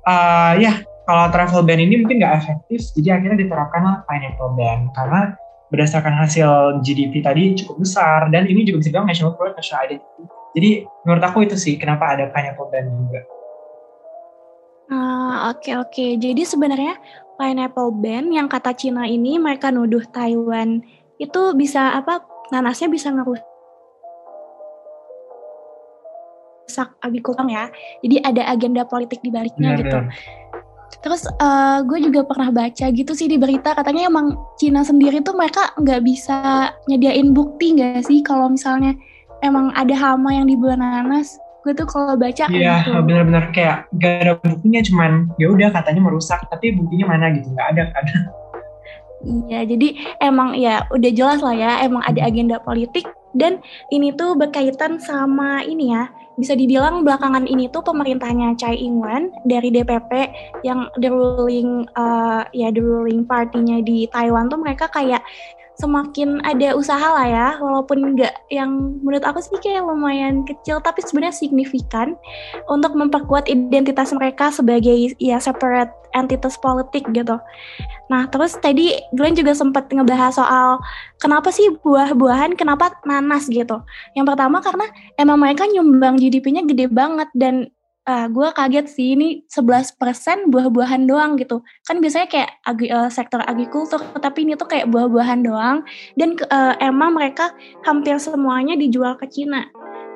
uh, ya kalau travel ban ini mungkin gak efektif, jadi akhirnya diterapkan pineapple ban karena berdasarkan hasil GDP tadi cukup besar dan ini juga bisa dibilang national product, national identity. Jadi menurut aku itu sih kenapa ada pineapple ban juga. Ah, oke oke. Jadi sebenarnya pineapple ban yang kata Cina ini mereka nuduh Taiwan itu bisa apa nanasnya bisa ngerusak agrikultur ya. Jadi ada agenda politik di baliknya gitu. Terus uh, gue juga pernah baca gitu sih di berita katanya emang Cina sendiri tuh mereka nggak bisa nyediain bukti nggak sih kalau misalnya emang ada hama yang di buah nanas gue tuh kalau baca iya gitu. benar-benar kayak gak ada buktinya cuman ya udah katanya merusak tapi buktinya mana gitu nggak ada kan iya jadi emang ya udah jelas lah ya emang ada hmm. agenda politik dan ini tuh berkaitan sama ini ya bisa dibilang belakangan ini tuh pemerintahnya Chai Ing-wen dari DPP yang the ruling uh, ya the ruling partinya di Taiwan tuh mereka kayak semakin ada usaha lah ya walaupun nggak yang menurut aku sih kayak lumayan kecil tapi sebenarnya signifikan untuk memperkuat identitas mereka sebagai ya separate entitas politik gitu. Nah terus tadi Glenn juga sempat ngebahas soal kenapa sih buah-buahan kenapa nanas gitu. Yang pertama karena emang mereka nyumbang GDP-nya gede banget dan uh, gue kaget sih ini 11% buah-buahan doang gitu. Kan biasanya kayak agi, uh, sektor agrikultur, tapi ini tuh kayak buah-buahan doang. Dan uh, emang mereka hampir semuanya dijual ke Cina.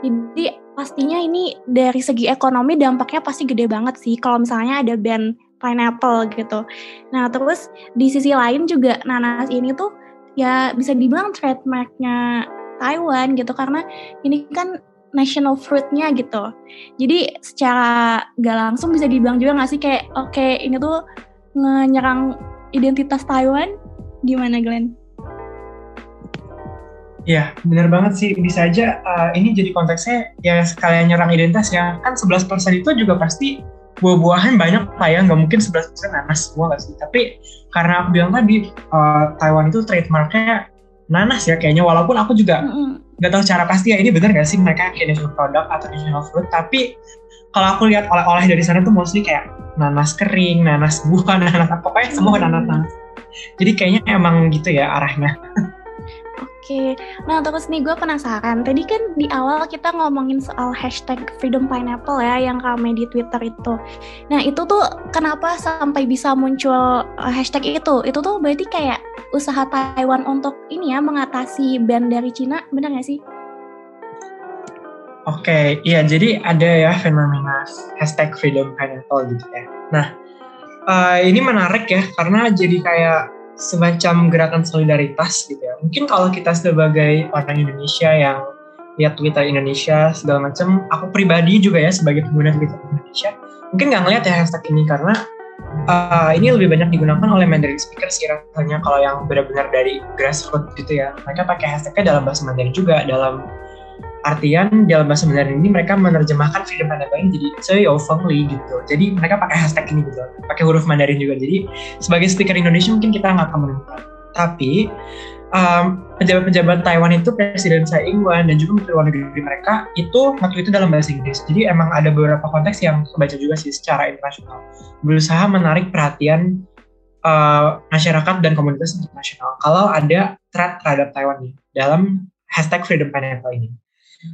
Jadi pastinya ini dari segi ekonomi dampaknya pasti gede banget sih kalau misalnya ada band pineapple gitu. Nah terus di sisi lain juga nanas ini tuh ya bisa dibilang trademarknya Taiwan gitu karena ini kan national fruitnya gitu. Jadi secara gak langsung bisa dibilang juga gak sih kayak oke okay, ini tuh nyerang identitas Taiwan gimana Glenn? Iya, benar banget sih. Bisa aja uh, ini jadi konteksnya ya sekalian nyerang identitas ya. Kan 11% itu juga pasti buah-buahan banyak lah ya. Nggak mungkin 11% nanas semua nggak sih. Tapi karena aku bilang tadi, uh, Taiwan itu trademarknya nanas ya kayaknya. Walaupun aku juga mm -hmm nggak tahu cara pasti ya ini bener gak sih mereka national product atau national fruit tapi kalau aku lihat oleh-oleh dari sana tuh mostly kayak nanas kering, nanas buah, nanas apa pokoknya semua nanas-nanas. Jadi kayaknya emang gitu ya arahnya. Oke, nah terus nih gue penasaran. Tadi kan di awal kita ngomongin soal hashtag Freedom Pineapple ya yang kami di Twitter itu. Nah itu tuh kenapa sampai bisa muncul uh, hashtag itu? Itu tuh berarti kayak usaha Taiwan untuk ini ya mengatasi ban dari Cina, benar gak sih? Oke, iya jadi ada ya fenomena hashtag Freedom Pineapple gitu ya. Nah, uh, ini menarik ya karena jadi kayak semacam gerakan solidaritas gitu ya. Mungkin kalau kita sebagai orang Indonesia yang lihat Twitter Indonesia segala macam, aku pribadi juga ya sebagai pengguna Twitter Indonesia, mungkin nggak ngeliat ya hashtag ini karena uh, ini lebih banyak digunakan oleh Mandarin speaker sih rasanya kalau yang benar-benar dari grassroots gitu ya mereka pakai hashtagnya dalam bahasa Mandarin juga dalam artian dalam bahasa Mandarin ini mereka menerjemahkan freedom ini jadi saya Fengli gitu jadi mereka pakai hashtag ini gitu pakai huruf Mandarin juga jadi sebagai speaker Indonesia mungkin kita nggak akan menemukan tapi um, pejabat-pejabat Taiwan itu Presiden Tsai Ing-wen dan juga Menteri Luar Negeri mereka itu waktu itu dalam bahasa Inggris. Jadi emang ada beberapa konteks yang kebaca juga sih secara internasional. Berusaha menarik perhatian uh, masyarakat dan komunitas internasional kalau ada threat terhadap Taiwan nih dalam hashtag Freedom Pineapple ini.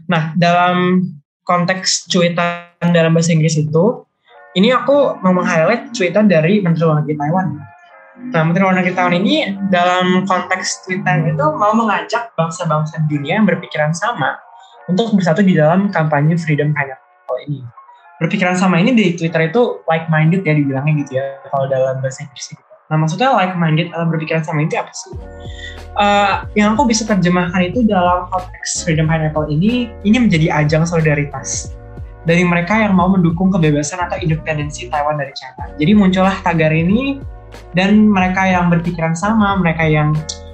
Nah, dalam konteks cuitan dalam bahasa Inggris itu, ini aku mau meng-highlight cuitan dari Menteri Luar Negeri Taiwan Nah, Menteri Luar Negeri tahun ini dalam konteks Twitter itu mau mengajak bangsa-bangsa dunia yang berpikiran sama untuk bersatu di dalam kampanye Freedom Pineapple ini. Berpikiran sama ini di Twitter itu like-minded ya dibilangnya gitu ya kalau dalam bahasa Inggris gitu. Nah maksudnya like-minded atau berpikiran sama itu apa sih? Uh, yang aku bisa terjemahkan itu dalam konteks Freedom Pineapple ini, ini menjadi ajang solidaritas dari mereka yang mau mendukung kebebasan atau independensi Taiwan dari China. Jadi muncullah tagar ini dan mereka yang berpikiran sama, mereka yang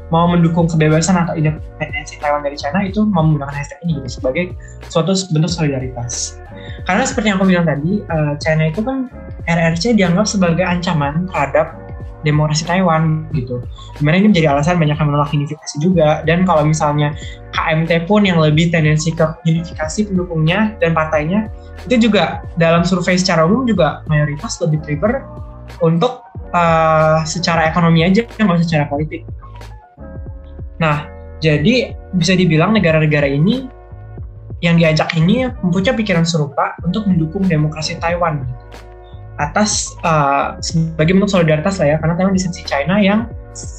mau mendukung kebebasan atau independensi Taiwan dari China itu menggunakan hashtag ini gitu, sebagai suatu bentuk solidaritas. Karena seperti yang aku bilang tadi, uh, China itu kan RRC dianggap sebagai ancaman terhadap demokrasi Taiwan gitu. Di mana ini menjadi alasan banyak yang menolak unifikasi juga. Dan kalau misalnya KMT pun yang lebih tendensi ke unifikasi pendukungnya dan partainya, itu juga dalam survei secara umum juga mayoritas lebih prefer untuk uh, secara ekonomi aja nggak secara politik. Nah, jadi bisa dibilang negara-negara ini yang diajak ini mempunyai pikiran serupa untuk mendukung demokrasi Taiwan atas uh, sebagai bentuk solidaritas lah ya karena Taiwan di sisi China yang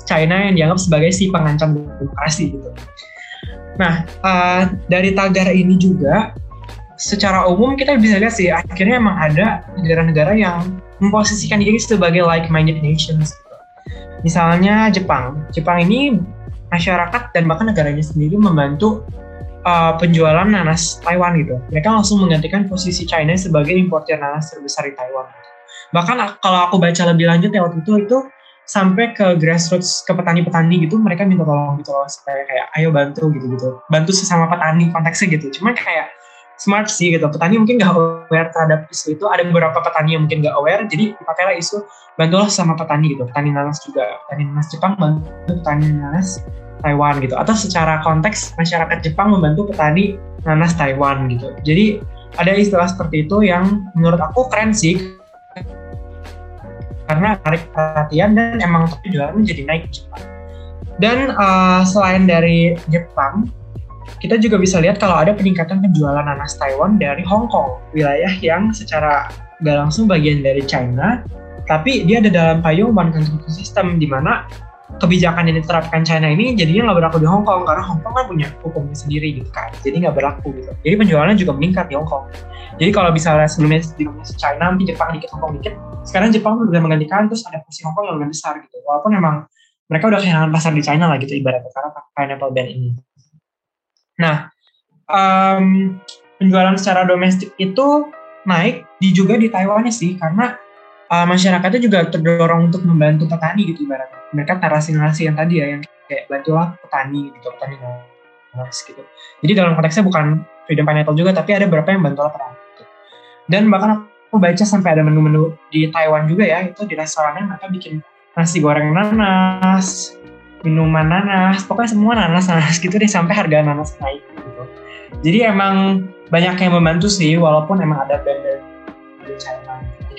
China yang dianggap sebagai si pengancam demokrasi gitu. Nah uh, dari tagar ini juga secara umum kita bisa lihat sih akhirnya emang ada negara-negara yang memposisikan diri sebagai like-minded nations. Misalnya Jepang. Jepang ini masyarakat dan bahkan negaranya sendiri membantu uh, penjualan nanas Taiwan gitu. Mereka langsung menggantikan posisi China sebagai importer nanas terbesar di Taiwan. Bahkan kalau aku baca lebih lanjut ya waktu itu itu sampai ke grassroots ke petani-petani gitu mereka minta tolong gitu loh supaya kayak ayo bantu gitu gitu bantu sesama petani konteksnya gitu cuman kayak smart sih gitu. Petani mungkin nggak aware terhadap isu itu. Ada beberapa petani yang mungkin nggak aware, jadi dipakailah isu bantulah sama petani gitu. Petani nanas juga, petani nanas Jepang bantu petani nanas Taiwan gitu. Atau secara konteks masyarakat Jepang membantu petani nanas Taiwan gitu. Jadi ada istilah seperti itu yang menurut aku keren sih karena tarik perhatian dan emang tapi jualan jadi naik cepat. Dan uh, selain dari Jepang, kita juga bisa lihat kalau ada peningkatan penjualan nanas Taiwan dari Hong Kong, wilayah yang secara gak langsung bagian dari China, tapi dia ada dalam payung one country system di mana kebijakan yang diterapkan China ini jadinya nggak berlaku di Hong Kong karena Hong Kong kan punya hukumnya sendiri gitu kan, jadi nggak berlaku gitu. Jadi penjualannya juga meningkat di Hong Kong. Jadi kalau misalnya sebelumnya di China, nanti Jepang dikit, Hong Kong dikit, sekarang Jepang udah menggantikan terus ada posisi Hong Kong yang lebih besar gitu. Walaupun memang mereka udah kehilangan pasar di China lah gitu ibaratnya karena pineapple ban ini. Nah, um, penjualan secara domestik itu naik di juga di Taiwan sih karena uh, masyarakatnya juga terdorong untuk membantu petani gitu ibaratnya. Mereka narasi-narasi yang tadi ya yang kayak bantulah petani gitu, petani nanas gitu. Jadi dalam konteksnya bukan freedom pineapple juga tapi ada beberapa yang bantulah petani. Gitu. Dan bahkan aku baca sampai ada menu-menu di Taiwan juga ya, itu di restorannya mereka bikin nasi goreng nanas, minuman nanas, pokoknya semua nanas-nanas gitu deh sampai harga nanas naik gitu. Jadi emang banyak yang membantu sih walaupun emang ada band dari China.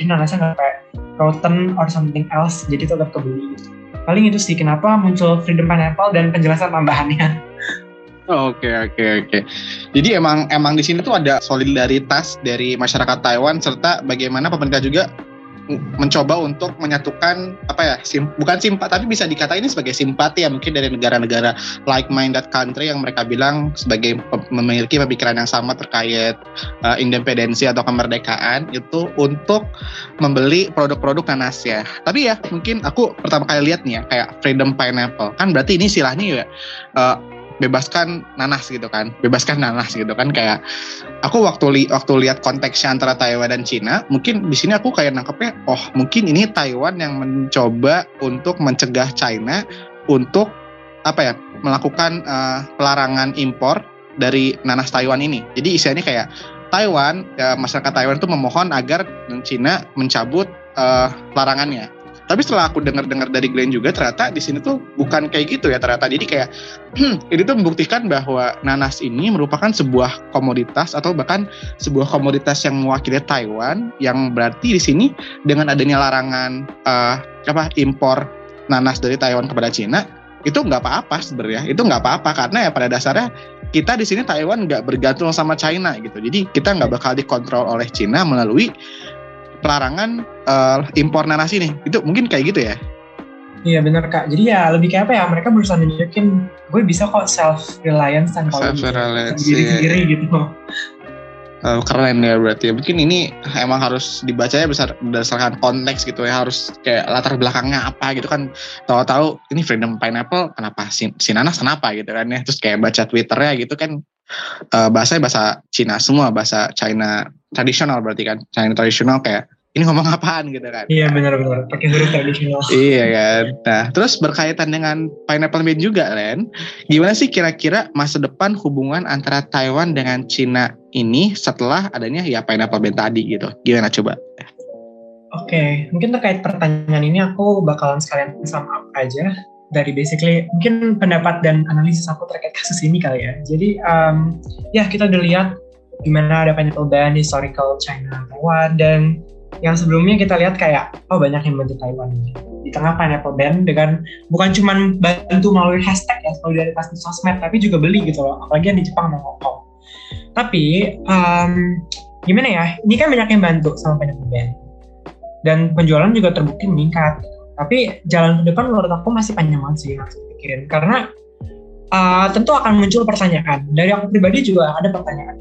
Jadi nanasnya nggak kayak rotten or something else, jadi tetap kebeli gitu. Paling itu sih kenapa muncul Freedom Pineapple dan penjelasan tambahannya. Oke oke oke. Jadi emang emang di sini tuh ada solidaritas dari masyarakat Taiwan serta bagaimana pemerintah juga mencoba untuk menyatukan apa ya sim, bukan simpat tapi bisa dikata ini sebagai simpati ya mungkin dari negara-negara like minded country yang mereka bilang sebagai memiliki pemikiran yang sama terkait uh, independensi atau kemerdekaan itu untuk membeli produk-produk nanas ya. Tapi ya mungkin aku pertama kali lihat nih ya kayak freedom pineapple. Kan berarti ini istilahnya ya uh, bebaskan nanas gitu kan. Bebaskan nanas gitu kan. Kayak aku waktu li waktu lihat konteksnya antara Taiwan dan Cina mungkin di sini aku kayak nangkepnya oh mungkin ini Taiwan yang mencoba untuk mencegah China untuk apa ya melakukan uh, pelarangan impor dari nanas Taiwan ini. Jadi isinya kayak Taiwan ya, masyarakat Taiwan itu memohon agar Cina mencabut uh, larangannya tapi setelah aku dengar-dengar dari Glenn juga ternyata di sini tuh bukan kayak gitu ya ternyata. Jadi kayak ini tuh membuktikan bahwa nanas ini merupakan sebuah komoditas atau bahkan sebuah komoditas yang mewakili Taiwan yang berarti di sini dengan adanya larangan uh, apa impor nanas dari Taiwan kepada Cina itu nggak apa-apa sebenarnya itu nggak apa-apa karena ya pada dasarnya kita di sini Taiwan nggak bergantung sama China gitu jadi kita nggak bakal dikontrol oleh Cina melalui pelarangan uh, impor nanas ini. Itu mungkin kayak gitu ya? Iya benar kak. Jadi ya lebih kayak apa ya? Mereka berusaha nunjukin gue bisa kok self reliance dan kalau self reliance sendiri sendiri iya. gitu. Uh, keren ya berarti ya. Mungkin ini emang harus dibacanya besar berdasarkan konteks gitu ya. Harus kayak latar belakangnya apa gitu kan. Tahu-tahu ini Freedom Pineapple kenapa si, si nanas kenapa gitu kan ya. Terus kayak baca Twitternya gitu kan uh, bahasanya bahasa Cina semua, bahasa China tradisional berarti kan. China tradisional kayak ini ngomong apaan gitu kan. Iya benar-benar pakai huruf tradisional. iya kan. Nah, terus berkaitan dengan Pineapple Bean juga, Ren. Gimana sih kira-kira masa depan hubungan antara Taiwan dengan Cina ini setelah adanya ya Pineapple Bean tadi gitu. Gimana coba? Oke, okay. mungkin terkait pertanyaan ini aku bakalan sekalian sama up aja dari basically mungkin pendapat dan analisis aku terkait kasus ini kali ya. Jadi um, ya kita udah lihat gimana ada pineapple ban historical China Taiwan dan yang sebelumnya kita lihat kayak oh banyak yang bantu Taiwan. Di tengah pineapple ban dengan bukan cuma bantu melalui hashtag ya solidaritas di sosmed tapi juga beli gitu loh apalagi yang di Jepang dan Hong Kong. Tapi um, gimana ya ini kan banyak yang bantu sama pineapple ban dan penjualan juga terbukti meningkat. Tapi jalan ke depan menurut aku masih panjang banget sih harus dipikirin. Karena uh, tentu akan muncul pertanyaan. Dari aku pribadi juga ada pertanyaan.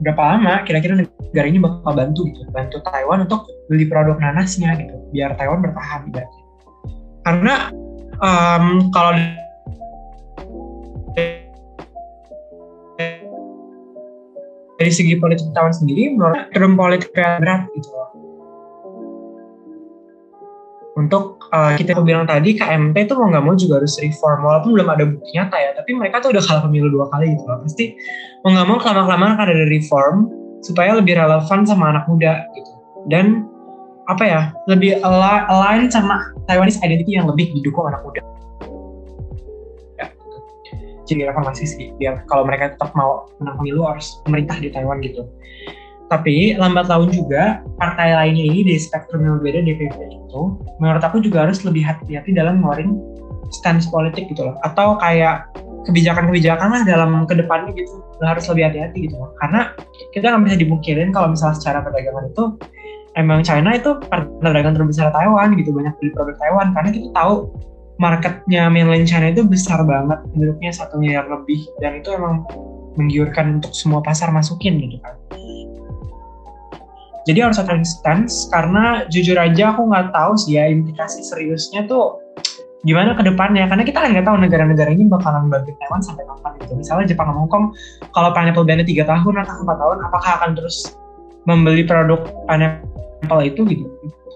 Berapa lama kira-kira negara ini bakal bantu gitu bantu Taiwan untuk beli produk nanasnya gitu biar Taiwan bertahan gitu. karena um, kalau dari segi politik Taiwan sendiri menurut term politik berat gitu. loh untuk uh, kita bilang tadi KMP itu mau nggak mau juga harus reform. Walaupun belum ada bukti nyata ya tapi mereka tuh udah kalah pemilu dua kali gitu loh. Pasti mau nggak mau kelama kelamaan akan ada reform supaya lebih relevan sama anak muda gitu. Dan apa ya lebih align sama Taiwanese identity yang lebih didukung anak muda. Ya, jadi reformasi sih biar kalau mereka tetap mau menang pemilu harus pemerintah di Taiwan gitu tapi lambat laun juga partai lainnya ini di spektrum yang berbeda DPP itu menurut aku juga harus lebih hati-hati dalam ngeluarin stance politik gitu loh. Atau kayak kebijakan-kebijakan lah dalam ke depannya gitu. Harus lebih hati-hati gitu loh. Karena kita nggak bisa dibungkirin kalau misalnya secara perdagangan itu emang China itu partner dagang terbesar Taiwan gitu banyak beli produk Taiwan. Karena kita tahu marketnya mainland China itu besar banget penduduknya satu miliar lebih. Dan itu emang menggiurkan untuk semua pasar masukin gitu kan jadi harus ada stance karena jujur aja aku nggak tahu sih ya implikasi seriusnya tuh gimana ke depannya. Karena kita kan nggak tahu negara-negara ini bakalan bantu Taiwan sampai kapan gitu. Misalnya Jepang dan Hongkong kalau pineapple ban tiga tahun atau empat tahun apakah akan terus membeli produk pineapple itu gitu?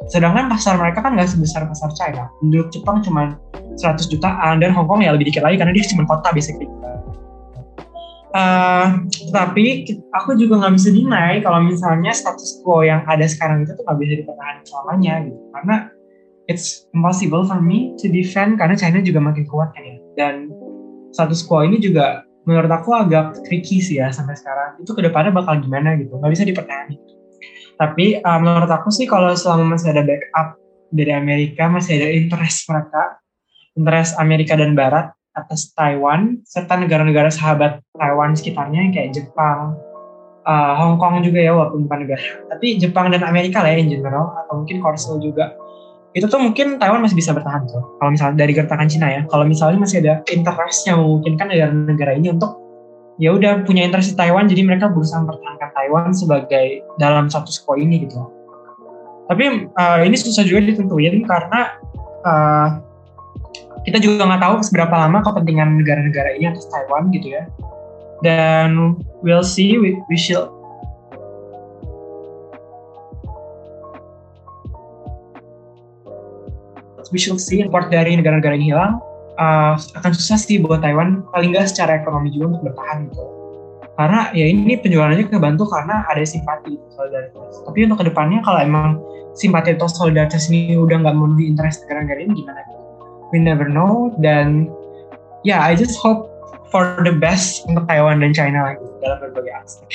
Sedangkan pasar mereka kan nggak sebesar pasar China. Penduduk Jepang cuma 100 jutaan dan Hongkong ya lebih dikit lagi karena dia cuma kota basically Uh, tapi aku juga nggak bisa deny kalau misalnya status quo yang ada sekarang itu tuh nggak bisa dipertahankan selamanya gitu. Karena it's impossible for me to defend karena China juga makin kuat kan ya. Dan status quo ini juga menurut aku agak tricky sih ya sampai sekarang. Itu ke depannya bakal gimana gitu? Nggak bisa dipertahankan. Tapi uh, menurut aku sih kalau selama masih ada backup dari Amerika masih ada interest mereka interest Amerika dan Barat atas Taiwan serta negara-negara sahabat Taiwan sekitarnya kayak Jepang, uh, Hong Kong juga ya walaupun bukan negara. Tapi Jepang dan Amerika lah ya in general atau mungkin Korsel juga. Itu tuh mungkin Taiwan masih bisa bertahan tuh. Kalau misalnya dari gertakan Cina ya, kalau misalnya masih ada interest yang memungkinkan negara-negara ini untuk ya udah punya interest di Taiwan jadi mereka berusaha mempertahankan Taiwan sebagai dalam satu quo ini gitu. Tapi uh, ini susah juga ditentuin karena uh, kita juga nggak tahu seberapa lama kepentingan negara-negara ini atas Taiwan gitu ya. Dan we'll see, we, we shall we shall see import dari negara-negara ini hilang uh, akan susah sih buat Taiwan paling nggak secara ekonomi juga untuk bertahan gitu. Karena ya ini penjualannya kebantu karena ada simpati solidaritas. Tapi untuk ke depannya kalau emang simpati atau solidaritas ini udah nggak memenuhi interest negara-negara ini gimana we never know dan ya yeah, I just hope for the best untuk Taiwan dan China lagi dalam berbagai aspek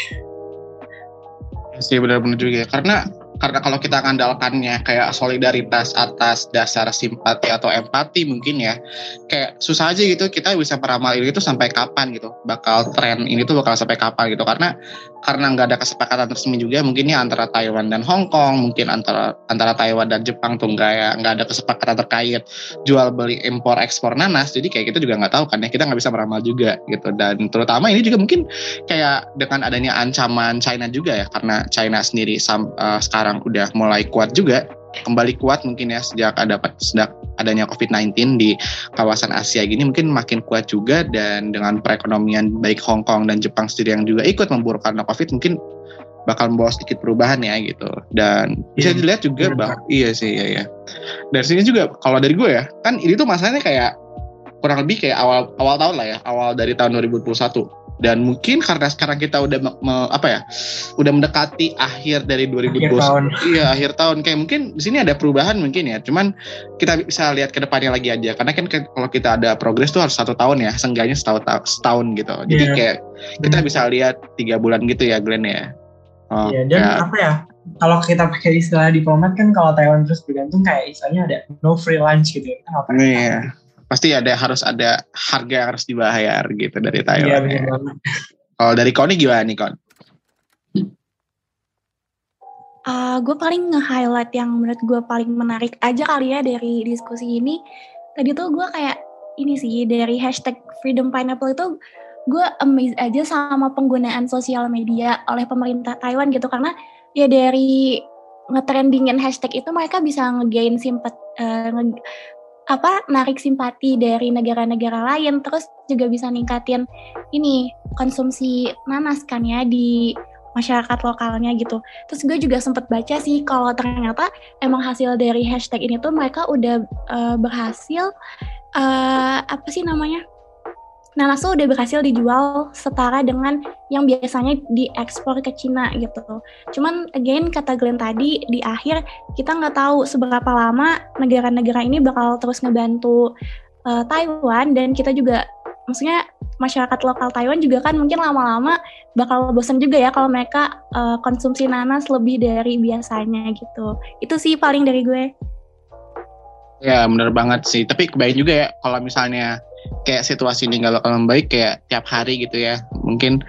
sih benar-benar juga ya. karena karena kalau kita ngandalkannya kayak solidaritas atas dasar simpati atau empati mungkin ya kayak susah aja gitu kita bisa meramal ini tuh sampai kapan gitu. Bakal tren ini tuh bakal sampai kapan gitu. Karena karena nggak ada kesepakatan resmi juga mungkin ya antara Taiwan dan Hong Kong mungkin antara antara Taiwan dan Jepang tuh nggak ya nggak ada kesepakatan terkait jual beli impor ekspor nanas. Jadi kayak kita juga nggak tahu kan ya kita nggak bisa meramal juga gitu. Dan terutama ini juga mungkin kayak dengan adanya ancaman China juga ya karena China sendiri uh, sekarang sekarang udah mulai kuat juga kembali kuat mungkin ya sejak ada sejak adanya COVID-19 di kawasan Asia gini mungkin makin kuat juga dan dengan perekonomian baik Hong Kong dan Jepang sendiri yang juga ikut memburuk karena COVID mungkin bakal membawa sedikit perubahan ya gitu. Dan bisa iya, dilihat juga bahwa iya sih iya ya dari sini juga kalau dari gue ya kan ini tuh masalahnya kayak kurang lebih kayak awal awal tahun lah ya awal dari tahun 2021 dan mungkin karena sekarang kita udah me, me, apa ya udah mendekati akhir dari 2020 akhir tahun. iya akhir tahun. Kayak mungkin di sini ada perubahan mungkin ya cuman kita bisa lihat ke depannya lagi aja. Karena kan kalau kita ada progres tuh harus satu tahun ya seenggaknya setahun setahun gitu. Jadi yeah. kayak kita bisa lihat tiga bulan gitu ya Glenn ya. Oh, yeah, dan ya. apa ya kalau kita pakai istilah diplomat kan kalau Taiwan terus bergantung kayak istilahnya ada no free lunch gitu ya kita iya pasti ada harus ada harga yang harus dibayar gitu dari Taiwan. Iya, ya. Kalau dari Koni gimana nih Kon? Uh, gue paling nge-highlight yang menurut gue paling menarik aja kali ya dari diskusi ini. Tadi tuh gue kayak ini sih dari hashtag Freedom Pineapple itu gue amazed aja sama penggunaan sosial media oleh pemerintah Taiwan gitu karena ya dari ngetrendingin hashtag itu mereka bisa ngegain simpat uh, nge apa narik simpati dari negara-negara lain terus juga bisa ningkatin ini konsumsi nanas kan ya di masyarakat lokalnya gitu. Terus gue juga sempat baca sih kalau ternyata emang hasil dari hashtag ini tuh mereka udah uh, berhasil uh, apa sih namanya nanas tuh udah berhasil dijual setara dengan yang biasanya diekspor ke Cina gitu. Cuman again kata Glenn tadi di akhir kita nggak tahu seberapa lama negara-negara ini bakal terus ngebantu uh, Taiwan dan kita juga maksudnya masyarakat lokal Taiwan juga kan mungkin lama-lama bakal bosan juga ya kalau mereka uh, konsumsi nanas lebih dari biasanya gitu. Itu sih paling dari gue. Ya bener banget sih. Tapi kebayang juga ya kalau misalnya kayak situasi ini nggak bakal membaik kayak tiap hari gitu ya. Mungkin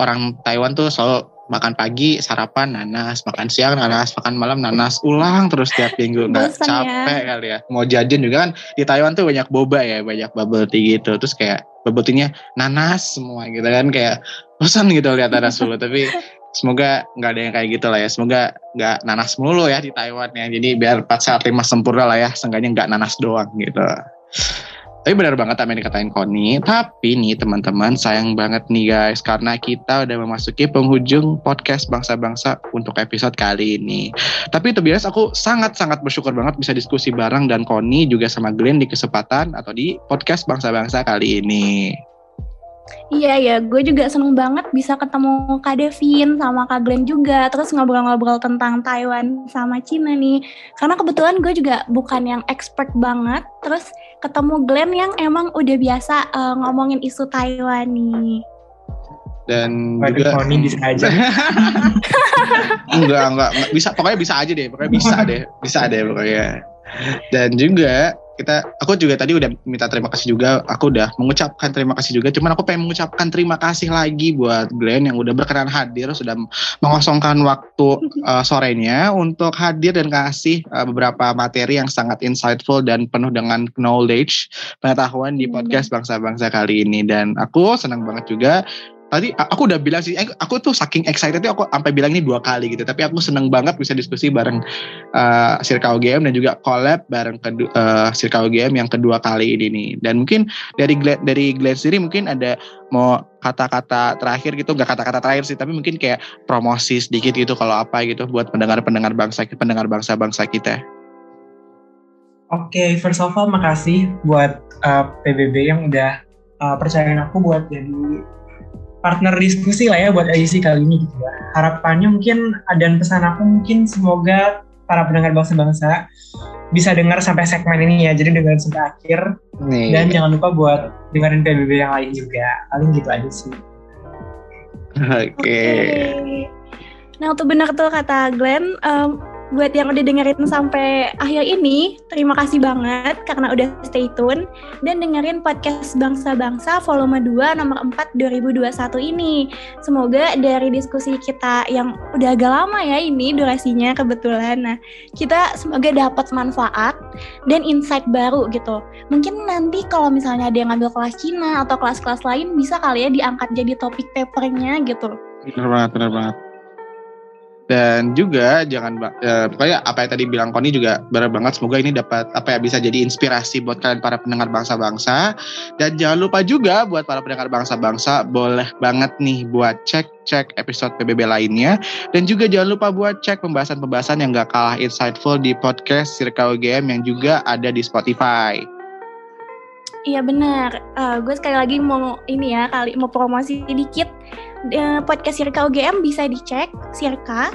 orang Taiwan tuh selalu makan pagi sarapan nanas makan siang nanas makan malam nanas ulang terus tiap minggu. Nggak ya. capek ya. kali ya. Mau jajan juga kan di Taiwan tuh banyak boba ya banyak bubble tea gitu. Terus kayak bubble tea-nya nanas semua gitu kan kayak bosan gitu lihat nanas dulu tapi semoga nggak ada yang kayak gitu lah ya. Semoga nggak nanas mulu ya di Taiwan ya. Jadi biar pas saat lima sempurna lah ya. Seenggaknya nggak nanas doang gitu tapi benar banget apa yang dikatain Koni. Tapi nih teman-teman sayang banget nih guys. Karena kita udah memasuki penghujung podcast bangsa-bangsa untuk episode kali ini. Tapi itu biasa aku sangat-sangat bersyukur banget bisa diskusi bareng dan Koni juga sama Glenn di kesempatan atau di podcast bangsa-bangsa kali ini. Iya ya, gue juga seneng banget bisa ketemu Kak Devin sama Kak Glenn juga, terus ngobrol-ngobrol tentang Taiwan sama Cina nih. Karena kebetulan gue juga bukan yang expert banget, terus ketemu Glenn yang emang udah biasa uh, ngomongin isu Taiwan nih. Dan juga Tony bisa aja. enggak, enggak, bisa pokoknya bisa aja deh, pokoknya bisa deh, bisa deh pokoknya. Dan juga kita aku juga tadi udah minta terima kasih juga aku udah mengucapkan terima kasih juga cuman aku pengen mengucapkan terima kasih lagi buat Glenn yang udah berkenan hadir sudah mengosongkan waktu uh, sorenya untuk hadir dan kasih uh, beberapa materi yang sangat insightful dan penuh dengan knowledge pengetahuan di podcast bangsa-bangsa kali ini. Dan aku senang banget juga tadi aku udah bilang sih, aku tuh saking excited aku sampai bilang ini dua kali gitu. Tapi aku seneng banget bisa diskusi bareng uh, Sirka UGM dan juga collab bareng uh, Sirka UGM yang kedua kali ini nih. Dan mungkin dari dari Glenn sendiri mungkin ada mau kata-kata terakhir gitu, nggak kata-kata terakhir sih, tapi mungkin kayak promosi sedikit gitu kalau apa gitu buat pendengar-pendengar bangsa pendengar bangsa-bangsa kita. Oke, okay, first of all makasih buat uh, PBB yang udah uh, percayain aku buat jadi partner diskusi lah ya buat edisi kali ini gitu ya. Harapannya mungkin dan pesan aku mungkin semoga para pendengar bangsa-bangsa bisa dengar sampai segmen ini ya. Jadi dengar sampai akhir. Nih. Dan jangan lupa buat dengerin PBB yang lain juga. Paling gitu aja sih. Oke. Okay. Okay. Nah, untuk benar tuh kata Glenn, um, buat yang udah dengerin sampai akhir ini, terima kasih banget karena udah stay tune dan dengerin podcast Bangsa-Bangsa volume 2 nomor 4 2021 ini. Semoga dari diskusi kita yang udah agak lama ya ini durasinya kebetulan. Nah, kita semoga dapat manfaat dan insight baru gitu. Mungkin nanti kalau misalnya ada yang ngambil kelas Cina atau kelas-kelas lain bisa kali ya diangkat jadi topik papernya gitu. Benar banget, benar banget dan juga jangan uh, pokoknya apa yang tadi bilang Koni juga benar banget. Semoga ini dapat apa ya bisa jadi inspirasi buat kalian para pendengar bangsa-bangsa. Dan jangan lupa juga buat para pendengar bangsa-bangsa boleh banget nih buat cek cek episode PBB lainnya. Dan juga jangan lupa buat cek pembahasan-pembahasan yang gak kalah insightful di podcast Circle Game yang juga ada di Spotify. Iya benar. Uh, gue sekali lagi mau ini ya kali mau promosi sedikit uh, podcast Sirka UGM bisa dicek Sirka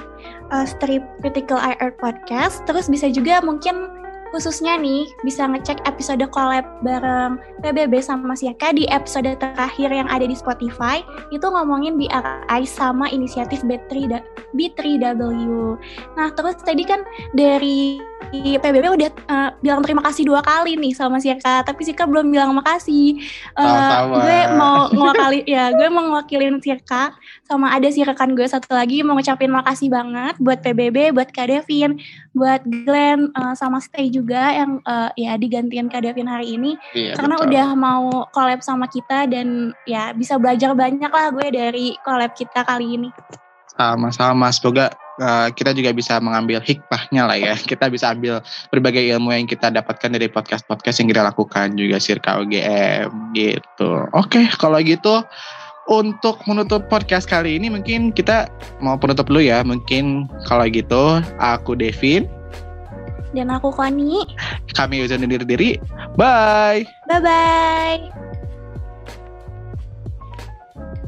uh, Strip Critical IR Podcast. Terus bisa juga mungkin khususnya nih bisa ngecek episode collab bareng PBB sama Sirka di episode terakhir yang ada di Spotify itu ngomongin BRI sama inisiatif B3 B3W. Nah terus tadi kan dari PBB udah uh, bilang terima kasih dua kali nih sama Sirka, tapi Sirka belum bilang makasih. Uh, gue mau ngewakili ya, gue mau ngewakilin Sirka sama ada sih rekan gue satu lagi mau ngucapin makasih banget buat PBB, buat Kak Devin, buat Glenn uh, sama Stay juga yang uh, ya digantian Kak Devin hari ini iya, karena betul. udah mau collab sama kita dan ya bisa belajar banyak lah gue dari collab kita kali ini. Sama-sama, semoga uh, kita juga bisa mengambil hikmahnya lah ya. Kita bisa ambil berbagai ilmu yang kita dapatkan dari podcast-podcast yang kita lakukan juga Sirka UGM gitu. Oke, okay, kalau gitu untuk menutup podcast kali ini mungkin kita mau penutup dulu ya. Mungkin kalau gitu aku Devin dan aku Koni. Kami udah diri diri. Bye. Bye bye.